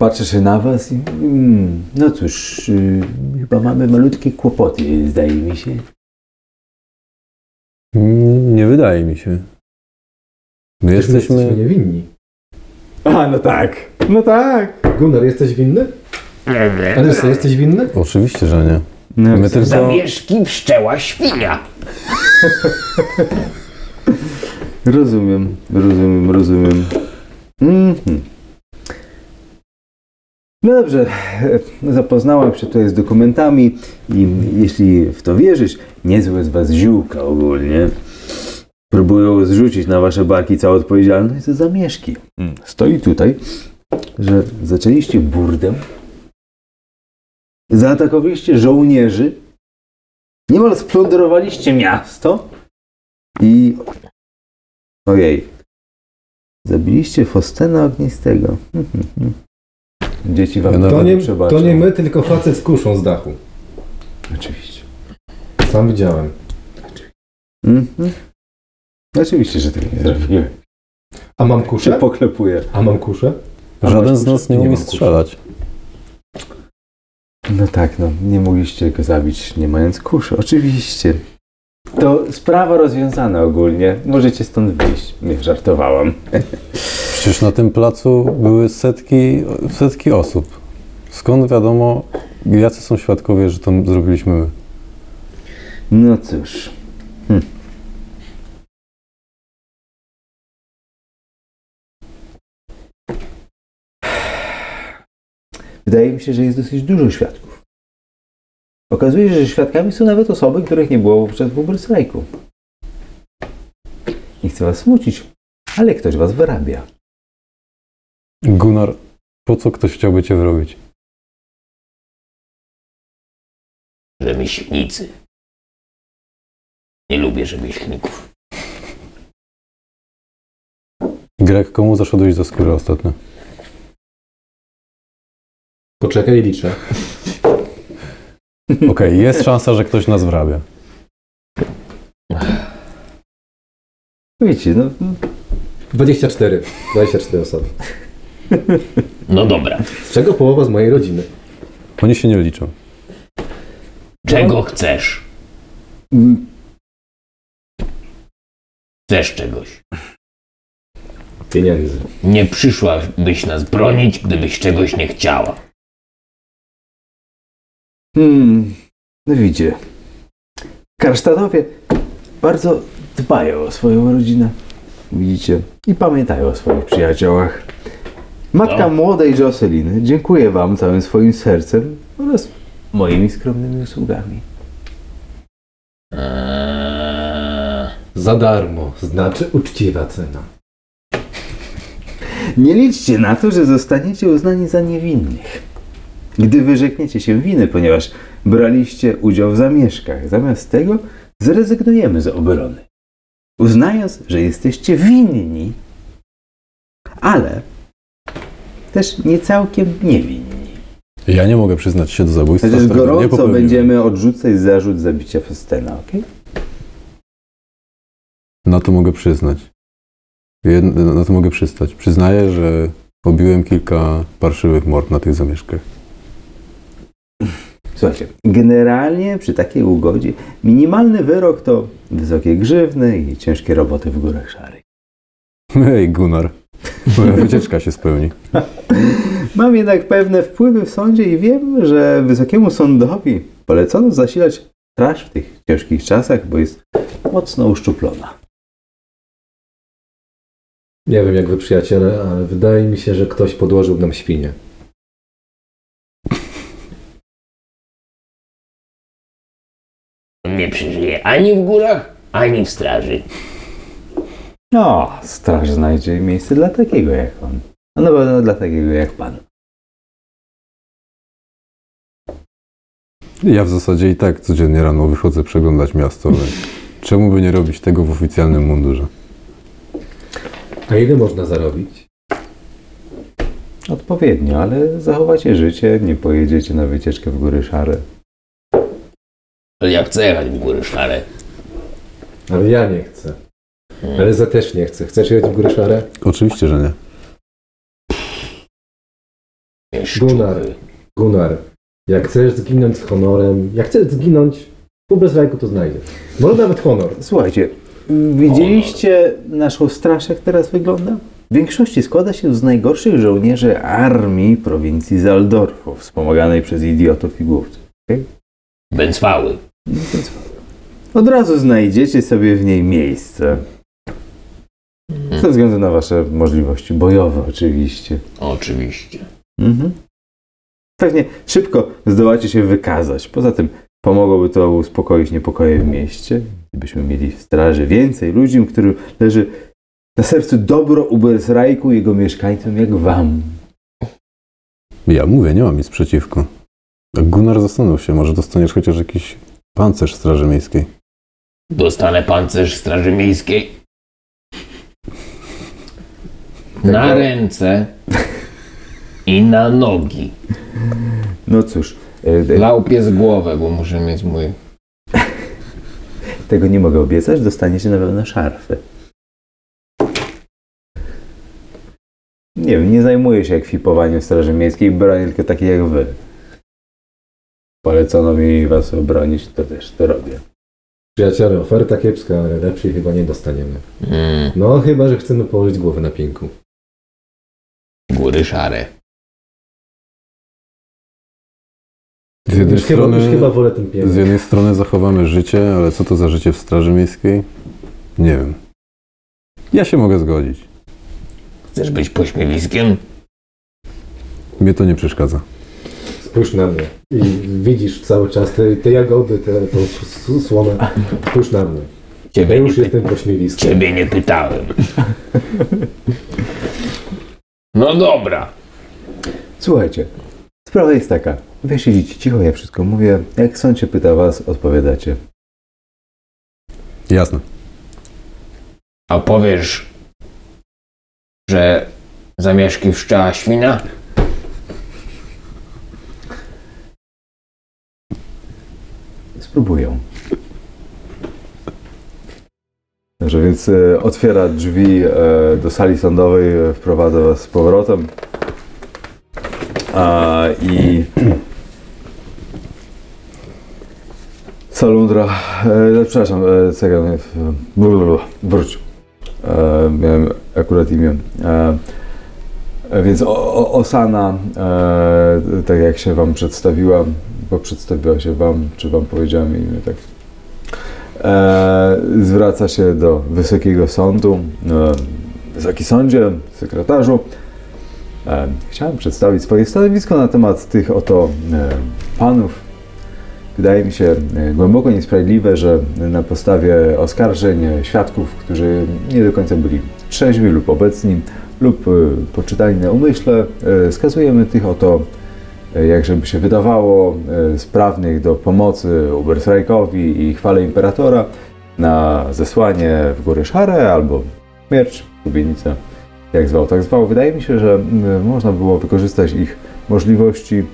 C: patrzę się na was i mm, no cóż, y, chyba mamy malutkie kłopoty, zdaje mi się.
B: Mm, Nie wydaje mi się. My
D: Jesteśmy
B: jesteśmy...
D: niewinni.
C: A, no tak, no tak.
D: Gunnar, jesteś winny? Alyssa, jesteś winny?
B: Oczywiście, że nie.
C: No,
B: My tylko...
G: Zamieszki wszczęła świnia.
C: Rozumiem, rozumiem, rozumiem. Mhm. No dobrze, e, zapoznałem się tutaj z dokumentami i jeśli w to wierzysz, niezłe z was ziółka ogólnie. Próbują zrzucić na wasze barki całą odpowiedzialność za zamieszki. Mm, Stoi tutaj, że zaczęliście burdę, zaatakowaliście żołnierzy, niemal splądrowaliście miasto i Ojej. Zabiliście Fostena Ognistego. Dzieci wam
B: Ja
C: tego
D: To nie,
C: przebaczą.
D: to nie my, tylko facet z kuszą z dachu.
C: Oczywiście.
D: Sam widziałem.
C: Mhm. Oczywiście, że tego nie zrobiłem.
D: A mam
C: Się
D: kuszę?
C: poklepuję.
D: A mam kuszę? A
B: Żaden z nas nie umie strzelać.
C: No tak, no. Nie mogliście go zabić nie mając kuszy. Oczywiście. To sprawa rozwiązana ogólnie. Możecie stąd wyjść. Nie, żartowałam.
B: Przecież na tym placu były setki, setki osób. Skąd wiadomo, jacy są świadkowie, że to zrobiliśmy my?
C: No cóż. Wydaje mi się, że jest dosyć dużo świadków. Okazuje się, że świadkami są nawet osoby, których nie było wówczas w Uberstrajku. Nie chcę was smucić, ale ktoś was wyrabia.
B: Gunnar, po co ktoś chciałby cię wyrobić?
G: Rzemieślnicy. Nie lubię rzemieślników.
B: Greg, komu zaszedłeś za skórę ostatnio?
D: Poczekaj, liczę.
B: Okej, jest szansa, że ktoś nas wrabia.
C: Wiecie, no,
D: 24. 24 osoby.
G: No dobra.
D: Z czego połowa z mojej rodziny?
B: Oni się nie liczą.
G: Czego chcesz?
C: mm,
G: Chcesz czegoś.
D: Pieniędzy.
G: Nie przyszłabyś nas bronić, gdybyś czegoś nie chciała.
C: Hmm, no widzicie. Karsztatowie bardzo dbają o swoją rodzinę. Widzicie? I pamiętają o swoich przyjaciołach. Matka
G: No.
C: młodej Jocelyn dziękuję wam całym swoim sercem oraz moimi skromnymi usługami.
G: Eee,
D: Za darmo, znaczy uczciwa cena.
C: Nie liczcie na to, że zostaniecie uznani za niewinnych. Gdy wyrzekniecie się winy, ponieważ braliście udział w zamieszkach, zamiast tego zrezygnujemy z obrony. Uznając, że jesteście winni, ale też nie całkiem niewinni.
B: Ja nie mogę przyznać się do zabójstwa.
C: Chociaż gorąco będziemy odrzucać zarzut zabicia Festena, ok?
B: Na to mogę przyznać. Jed... Na to mogę przystać. Przyznaję, że obiłem kilka parszywych mord na tych zamieszkach.
C: Słuchajcie, generalnie przy takiej ugodzie minimalny wyrok to wysokie grzywny i ciężkie roboty w górach szarych.
B: Hej, Gunnar. Moja wycieczka się spełni.
C: Mam jednak pewne wpływy w sądzie i wiem, że wysokiemu sądowi polecono zasilać straż w tych ciężkich czasach, bo jest mocno uszczuplona.
D: Nie wiem jak wy przyjaciele, ale wydaje mi się, że ktoś podłożył nam świnie.
G: Ani w górach, ani w straży.
C: No, straż znajdzie miejsce dla takiego jak on. A na pewno dla takiego jak pan.
B: Ja w zasadzie i tak codziennie rano wychodzę przeglądać miasto, więc czemu by nie robić tego w oficjalnym mundurze?
D: A ile można zarobić?
C: Odpowiednio, ale zachowacie życie, nie pojedziecie na wycieczkę w góry szare.
E: Ale ja chcę jechać w góry szare.
D: Ale ja nie chcę. Ale za też nie chcę. Chcesz jechać w góry szare?
B: Oczywiście, że nie.
D: Gunnar. Gunnar, jak chcesz zginąć z honorem, jak chcesz zginąć, po bezrajku to znajdziesz. Może nawet honor.
C: Słuchajcie, widzieliście naszą straż, jak teraz wygląda? W większości składa się z najgorszych żołnierzy armii prowincji Zaldorfu, wspomaganej przez idiotów i głupców.
E: Bęcwały.
C: Od razu znajdziecie sobie w niej miejsce. Ze względu na wasze możliwości bojowe, oczywiście.
E: Oczywiście.
C: Mhm. Pewnie szybko zdołacie się wykazać. Poza tym pomogłoby to uspokoić niepokoje w mieście. Gdybyśmy mieli w straży więcej ludzi, którym leży na sercu dobro Ubersrajku i jego mieszkańcom jak wam.
B: Ja mówię, nie mam nic przeciwko. Gunnar zastanów się, może dostaniesz chociaż jakiś pancerz Straży Miejskiej.
E: Dostanę pancerz Straży Miejskiej. Na ręce i na nogi.
C: No cóż, e, e,
H: Lałpię z głowę, bo muszę mieć mój...
C: tego nie mogę obiecać, dostaniecie na pewno szarfy. Nie wiem, nie zajmuję się ekwipowaniem Straży Miejskiej, bronię tylko takich jak wy. Polecono mi was obronić, to też to robię.
D: Przyjaciele, oferta kiepska, ale lepszej chyba nie dostaniemy.
E: Mm,
D: No chyba, że chcemy położyć głowę na pięku.
E: góry szare.
B: Z jednej,
D: Już chyba, już
B: strony,
D: chyba wolę ten
B: z jednej strony zachowamy życie, ale co to za życie w Straży Miejskiej? Nie wiem. Ja się mogę zgodzić.
E: Chcesz być pośmiewiskiem?
B: Mnie to nie przeszkadza.
D: Spójrz na mnie. I widzisz cały czas te, te jagody, te, tą słomę. Spójrz na mnie. Ja
E: Ciebie nie,
D: już
E: py-
D: jestem pośmiewiskiem.
E: ciebie nie pytałem. No dobra.
C: Słuchajcie, sprawa jest taka. Wy siedzicie cicho, ja wszystko mówię. Jak sąd się pyta was, odpowiadacie.
B: Jasne.
E: A powiesz, że zamieszki wszczęła świna?
C: Spróbują. Dobrze, więc e, otwiera drzwi e, do sali sądowej, e, wprowadza was z powrotem. A, I Salundra, e, przepraszam, e, czekaj, e, wróć. E, miałem akurat imię. E, więc o, o, Osana, e, tak jak się wam przedstawiła, bo przedstawiła się wam, czy wam powiedziałem imię, tak. E, zwraca się do Wysokiego Sądu. E, Wysoki Sądzie, sekretarzu. E, chciałem przedstawić swoje stanowisko na temat tych oto e, panów. Wydaje mi się e, głęboko niesprawiedliwe, że na podstawie oskarżeń e, świadków, którzy nie do końca byli trzeźwi lub obecni, lub poczytani na umyśle, skazujemy tych oto jak żeby się wydawało, e, sprawnych do pomocy Ubersrajkowi i chwale Imperatora na zesłanie w Góry Szare albo śmierć, lubienicę, jak zwał, tak zwał. Wydaje mi się, że można było wykorzystać ich możliwości e,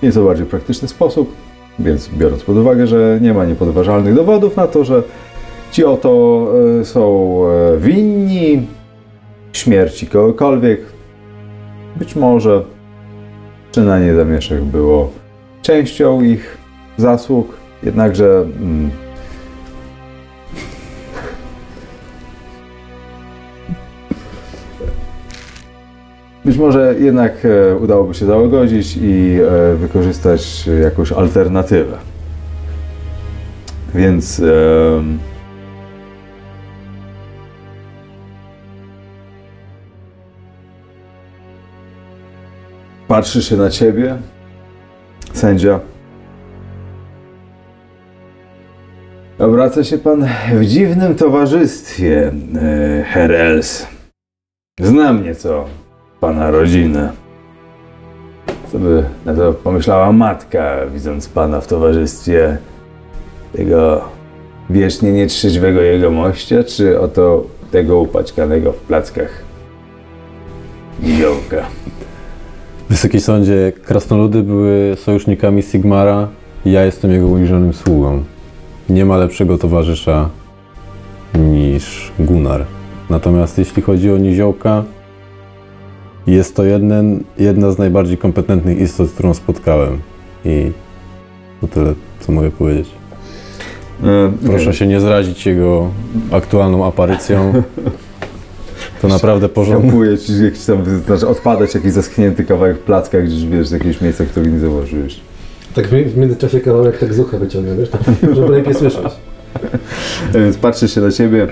C: w nieco bardziej praktyczny sposób, więc biorąc pod uwagę, że nie ma niepodważalnych dowodów na to, że ci oto e, są e, winni śmierci kogokolwiek, być może czynanie zamieszek było częścią ich zasług, jednakże mm, być może jednak e, udałoby się załagodzić i e, wykorzystać jakąś alternatywę. Więc em, patrzy się na ciebie, sędzia. Obraca się pan w dziwnym towarzystwie, e, Herr Els. Znam nieco pana rodzinę. Co by na to pomyślała matka, widząc pana w towarzystwie tego wiecznie nietrzeźwego jegomościa, czy oto tego upaćkanego w plackach niziołka?
B: Wysoki Sądzie, krasnoludy były sojusznikami Sigmara Ja jestem jego uniżonym sługą. Nie ma lepszego towarzysza niż Gunnar. Natomiast jeśli chodzi o niziołka, jest to jeden, jedna z najbardziej kompetentnych istot, którą spotkałem. I to tyle, co mogę powiedzieć.
C: E,
B: Proszę się nie zrazić jego aktualną aparycją. To naprawdę
F: ci jakiś tam, znaczy odpadać jakiś zaschnięty kawałek placka gdzieś, wiesz, z jakiegoś miejsca, którego nie zauważyłeś.
D: Tak w, mi- w międzyczasie kawałek tak z ucha wyciągnę, wiesz, tak, żeby lepiej słyszeć.
C: E, Więc patrzy się na ciebie.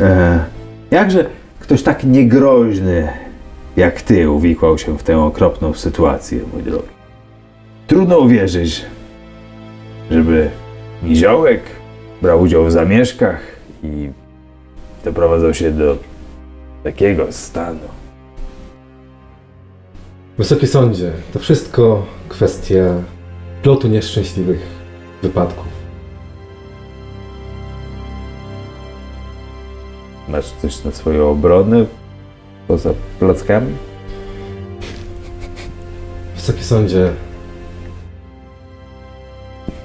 C: E, jakże ktoś tak niegroźny jak ty uwikłał się w tę okropną sytuację, mój drogi. Trudno uwierzyć, żeby niziołek brał udział w zamieszkach i doprowadzał się do takiego stanu.
D: Wysoki sądzie, to wszystko kwestia plotu nieszczęśliwych wypadków.
C: Masz coś na swoją obronę poza plackami?
D: Wysoki sądzie,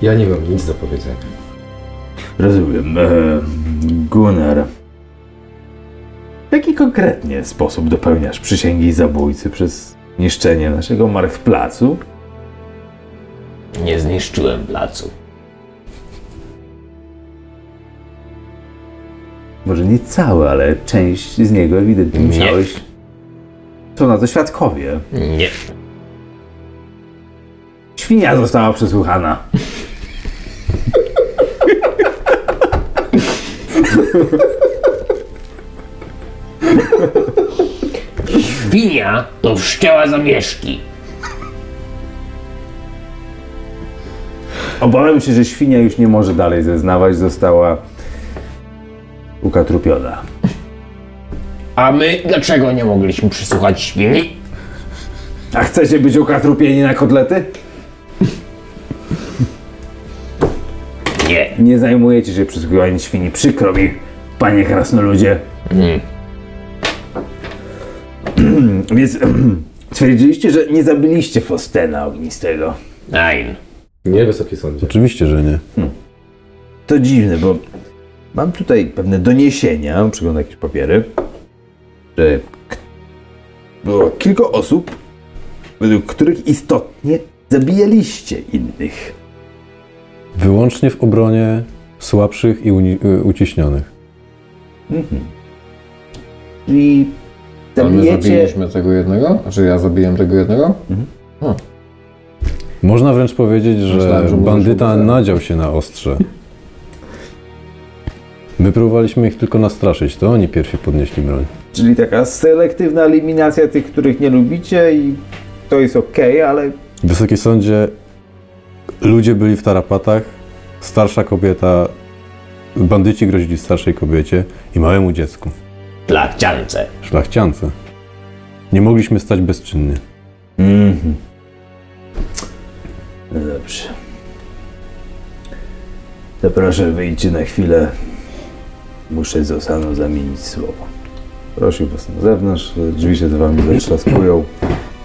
D: ja nie mam nic do powiedzenia.
C: Rozumiem. Gunnar. W jaki konkretnie sposób dopełniasz przysięgi zabójcy przez niszczenie naszego marchplacu?
G: Nie zniszczyłem placu.
C: Może nie cały, ale część z niego ewidentnie
G: Nie.
C: musiałeś. Są na to świadkowie.
G: Nie.
C: Świnia została przesłuchana.
G: Świnia to wszczęła zamieszki.
C: Obawiam się, że świnia już nie może dalej zeznawać, została ukatrupiona.
G: A my dlaczego nie mogliśmy przysłuchać świni?
C: A chcecie być ukatrupieni na kotlety?
G: Nie.
C: Nie zajmujecie się przysłuchiwaniem świni. Przykro mi, panie krasnoludzie.
G: Mm.
C: Więc twierdziliście, że nie zabiliście Fostena ognistego.
G: Nein.
D: Nie, wysoki sądzie.
B: Oczywiście, że nie.
C: To dziwne, bo mam tutaj pewne doniesienia, przeglądam jakieś papiery, że było kilka osób, według których istotnie zabijaliście innych.
B: Wyłącznie w obronie słabszych i y, uciśnionych.
C: Mhm. I
E: Ale my
C: zabijecie...
E: zabiliśmy tego jednego? Znaczy ja zabiłem tego jednego?
B: Można wręcz powiedzieć, że
E: Myślałem, że
B: bandyta nadział się na ostrze. My próbowaliśmy ich tylko nastraszyć, to oni pierwsi podnieśli broń.
C: Czyli taka selektywna eliminacja tych, których nie lubicie i to jest okej, ale
B: Wysoki sądzie, ludzie byli w tarapatach, starsza kobieta, bandyci grozili starszej kobiecie i małemu dziecku,
G: Plachciance.
B: szlachciance. Nie mogliśmy stać bezczynnie.
C: Mhm. No dobrze. To proszę wyjdźcie na chwilę. Muszę z Osaną zamienić słowo.
F: Prosił was na zewnątrz, drzwi się za wami zatrzaskują.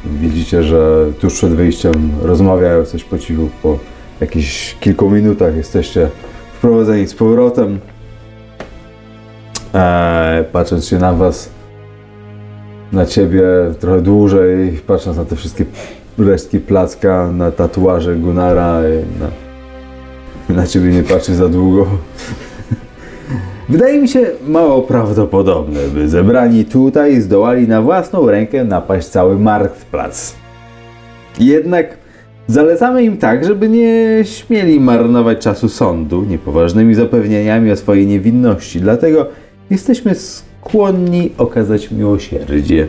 F: Widzicie, że tuż przed wyjściem rozmawiają coś po cichu. Po jakichś kilku minutach jesteście wprowadzeni z powrotem. Eee, patrząc się na was, na ciebie trochę dłużej, patrząc na te wszystkie resztki placka, na tatuaże Gunara, na, na ciebie nie patrzy za długo.
C: Wydaje mi się mało prawdopodobne, by zebrani tutaj zdołali na własną rękę napaść cały marktplac. Jednak zalecamy im tak, żeby nie śmieli marnować czasu sądu niepoważnymi zapewnieniami o swojej niewinności. Dlatego jesteśmy skłonni okazać miłosierdzie.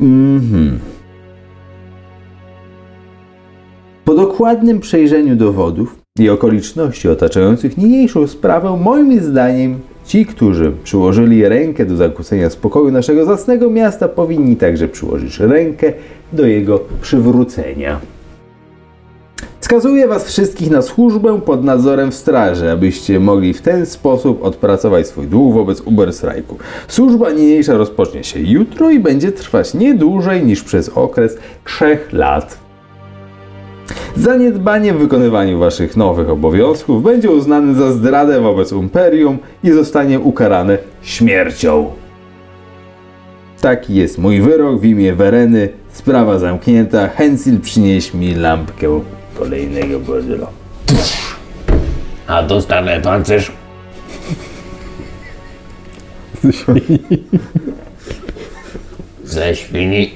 C: Mhm. Po dokładnym przejrzeniu dowodów i okoliczności otaczających niniejszą sprawę, moim zdaniem ci, którzy przyłożyli rękę do zakłócenia spokoju naszego zacnego miasta, powinni także przyłożyć rękę do jego przywrócenia. Skazuje was wszystkich na służbę pod nadzorem w straży, abyście mogli w ten sposób odpracować swój dług wobec Uberstrajku. Służba niniejsza rozpocznie się jutro i będzie trwać nie dłużej niż przez okres trzech lat. Zaniedbanie w wykonywaniu waszych nowych obowiązków będzie uznane za zdradę wobec Imperium i zostanie ukarane śmiercią. Taki jest mój wyrok w imię Wereny. Sprawa zamknięta. Hensil przynieś mi lampkę kolejnego bordelu.
E: A dostanę pancerz? Ze świni.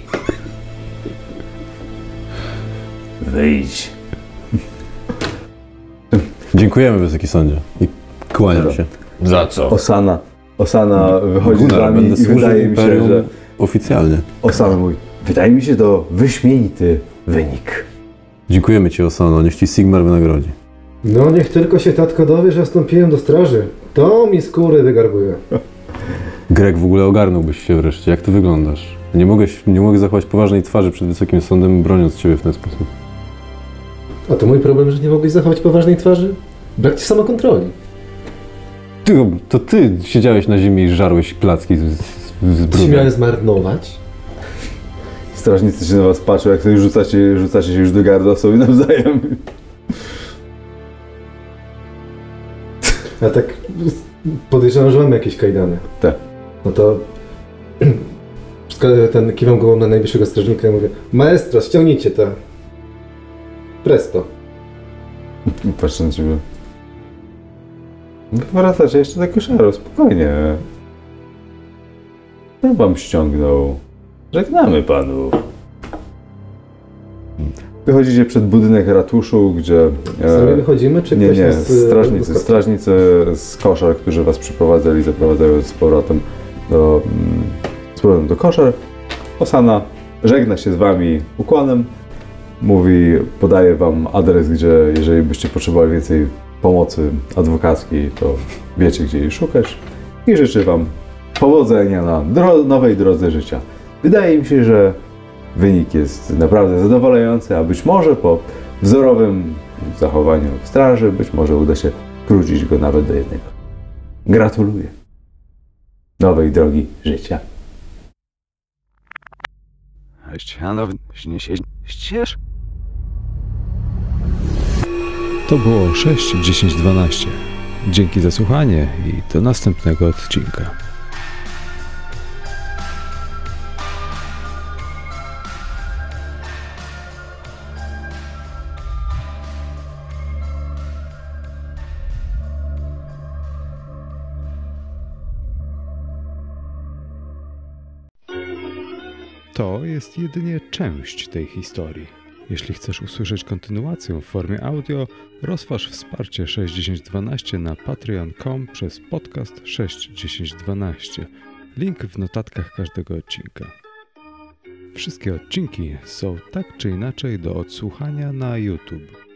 C: Wyjdź.
B: Dziękujemy, Wysoki Sądzie. I kłaniam się.
E: Za co?
C: Osana. Osana wychodzi z
B: Gunnar,
C: wami
B: będę
C: i
B: służył
C: wydaje mi się,
B: Imperium
C: że...
B: oficjalnie.
C: Osana mówi, wydaje mi się to wyśmienity wynik.
B: Dziękujemy Ci, Osano. Niech Ci Sigmar wynagrodzi.
D: No niech tylko się tatko dowie, że wstąpiłem do straży. To mi skóry wygarbuje.
B: Greg, w ogóle ogarnąłbyś się wreszcie. Jak Ty wyglądasz? Nie mogę, nie mogę zachować poważnej twarzy przed Wysokim Sądem, broniąc Ciebie w ten sposób.
D: A to mój problem, że nie mogłeś zachować poważnej twarzy? Brak ci samokontroli.
B: Ty, to Ty siedziałeś na ziemi i żarłeś placki z, z, z brudem.
D: zmarnować?
C: Strażnicy się na was patrzą, jak sobie rzucacie, rzucacie się już do gardła sobie nawzajem.
D: Ja tak podejrzewam, że mamy jakieś kajdany.
C: Tak.
D: No to ten kiwam głową na najwyższego strażnika i mówię Maestro, ściągnijcie to. Presto.
C: Patrzę na ciebie. Wracacie jeszcze do koszaru, spokojnie. Ja wam ściągnął. Żegnamy panów. Wychodzicie przed budynek ratuszu, gdzie...
D: Sami wychodzimy, czy
C: nie,
D: ktoś
C: nie,
D: nas... y,
C: strażnicy, strażnicy z koszar, którzy was przyprowadzali, zaprowadzają z powrotem do, mm, z powrotem do koszar. Osana żegna się z wami ukłonem. Mówi, podaje wam adres, gdzie jeżeli byście potrzebowali więcej pomocy adwokackiej, to wiecie, gdzie jej szukać. I życzę wam powodzenia na dro- nowej drodze życia. Wydaje mi się, że wynik jest naprawdę zadowalający, a być może po wzorowym zachowaniu w straży, być może uda się skrócić go nawet do jednego. Gratuluję nowej drogi życia.
I: To było 6, 10, 12. Dzięki za słuchanie i do następnego odcinka. Jest jedynie część tej historii. Jeśli chcesz usłyszeć kontynuację w formie audio, rozważ wsparcie 6012 na patreon.com przez podcast 61012. Link w notatkach każdego odcinka. Wszystkie odcinki są tak czy inaczej do odsłuchania na YouTube.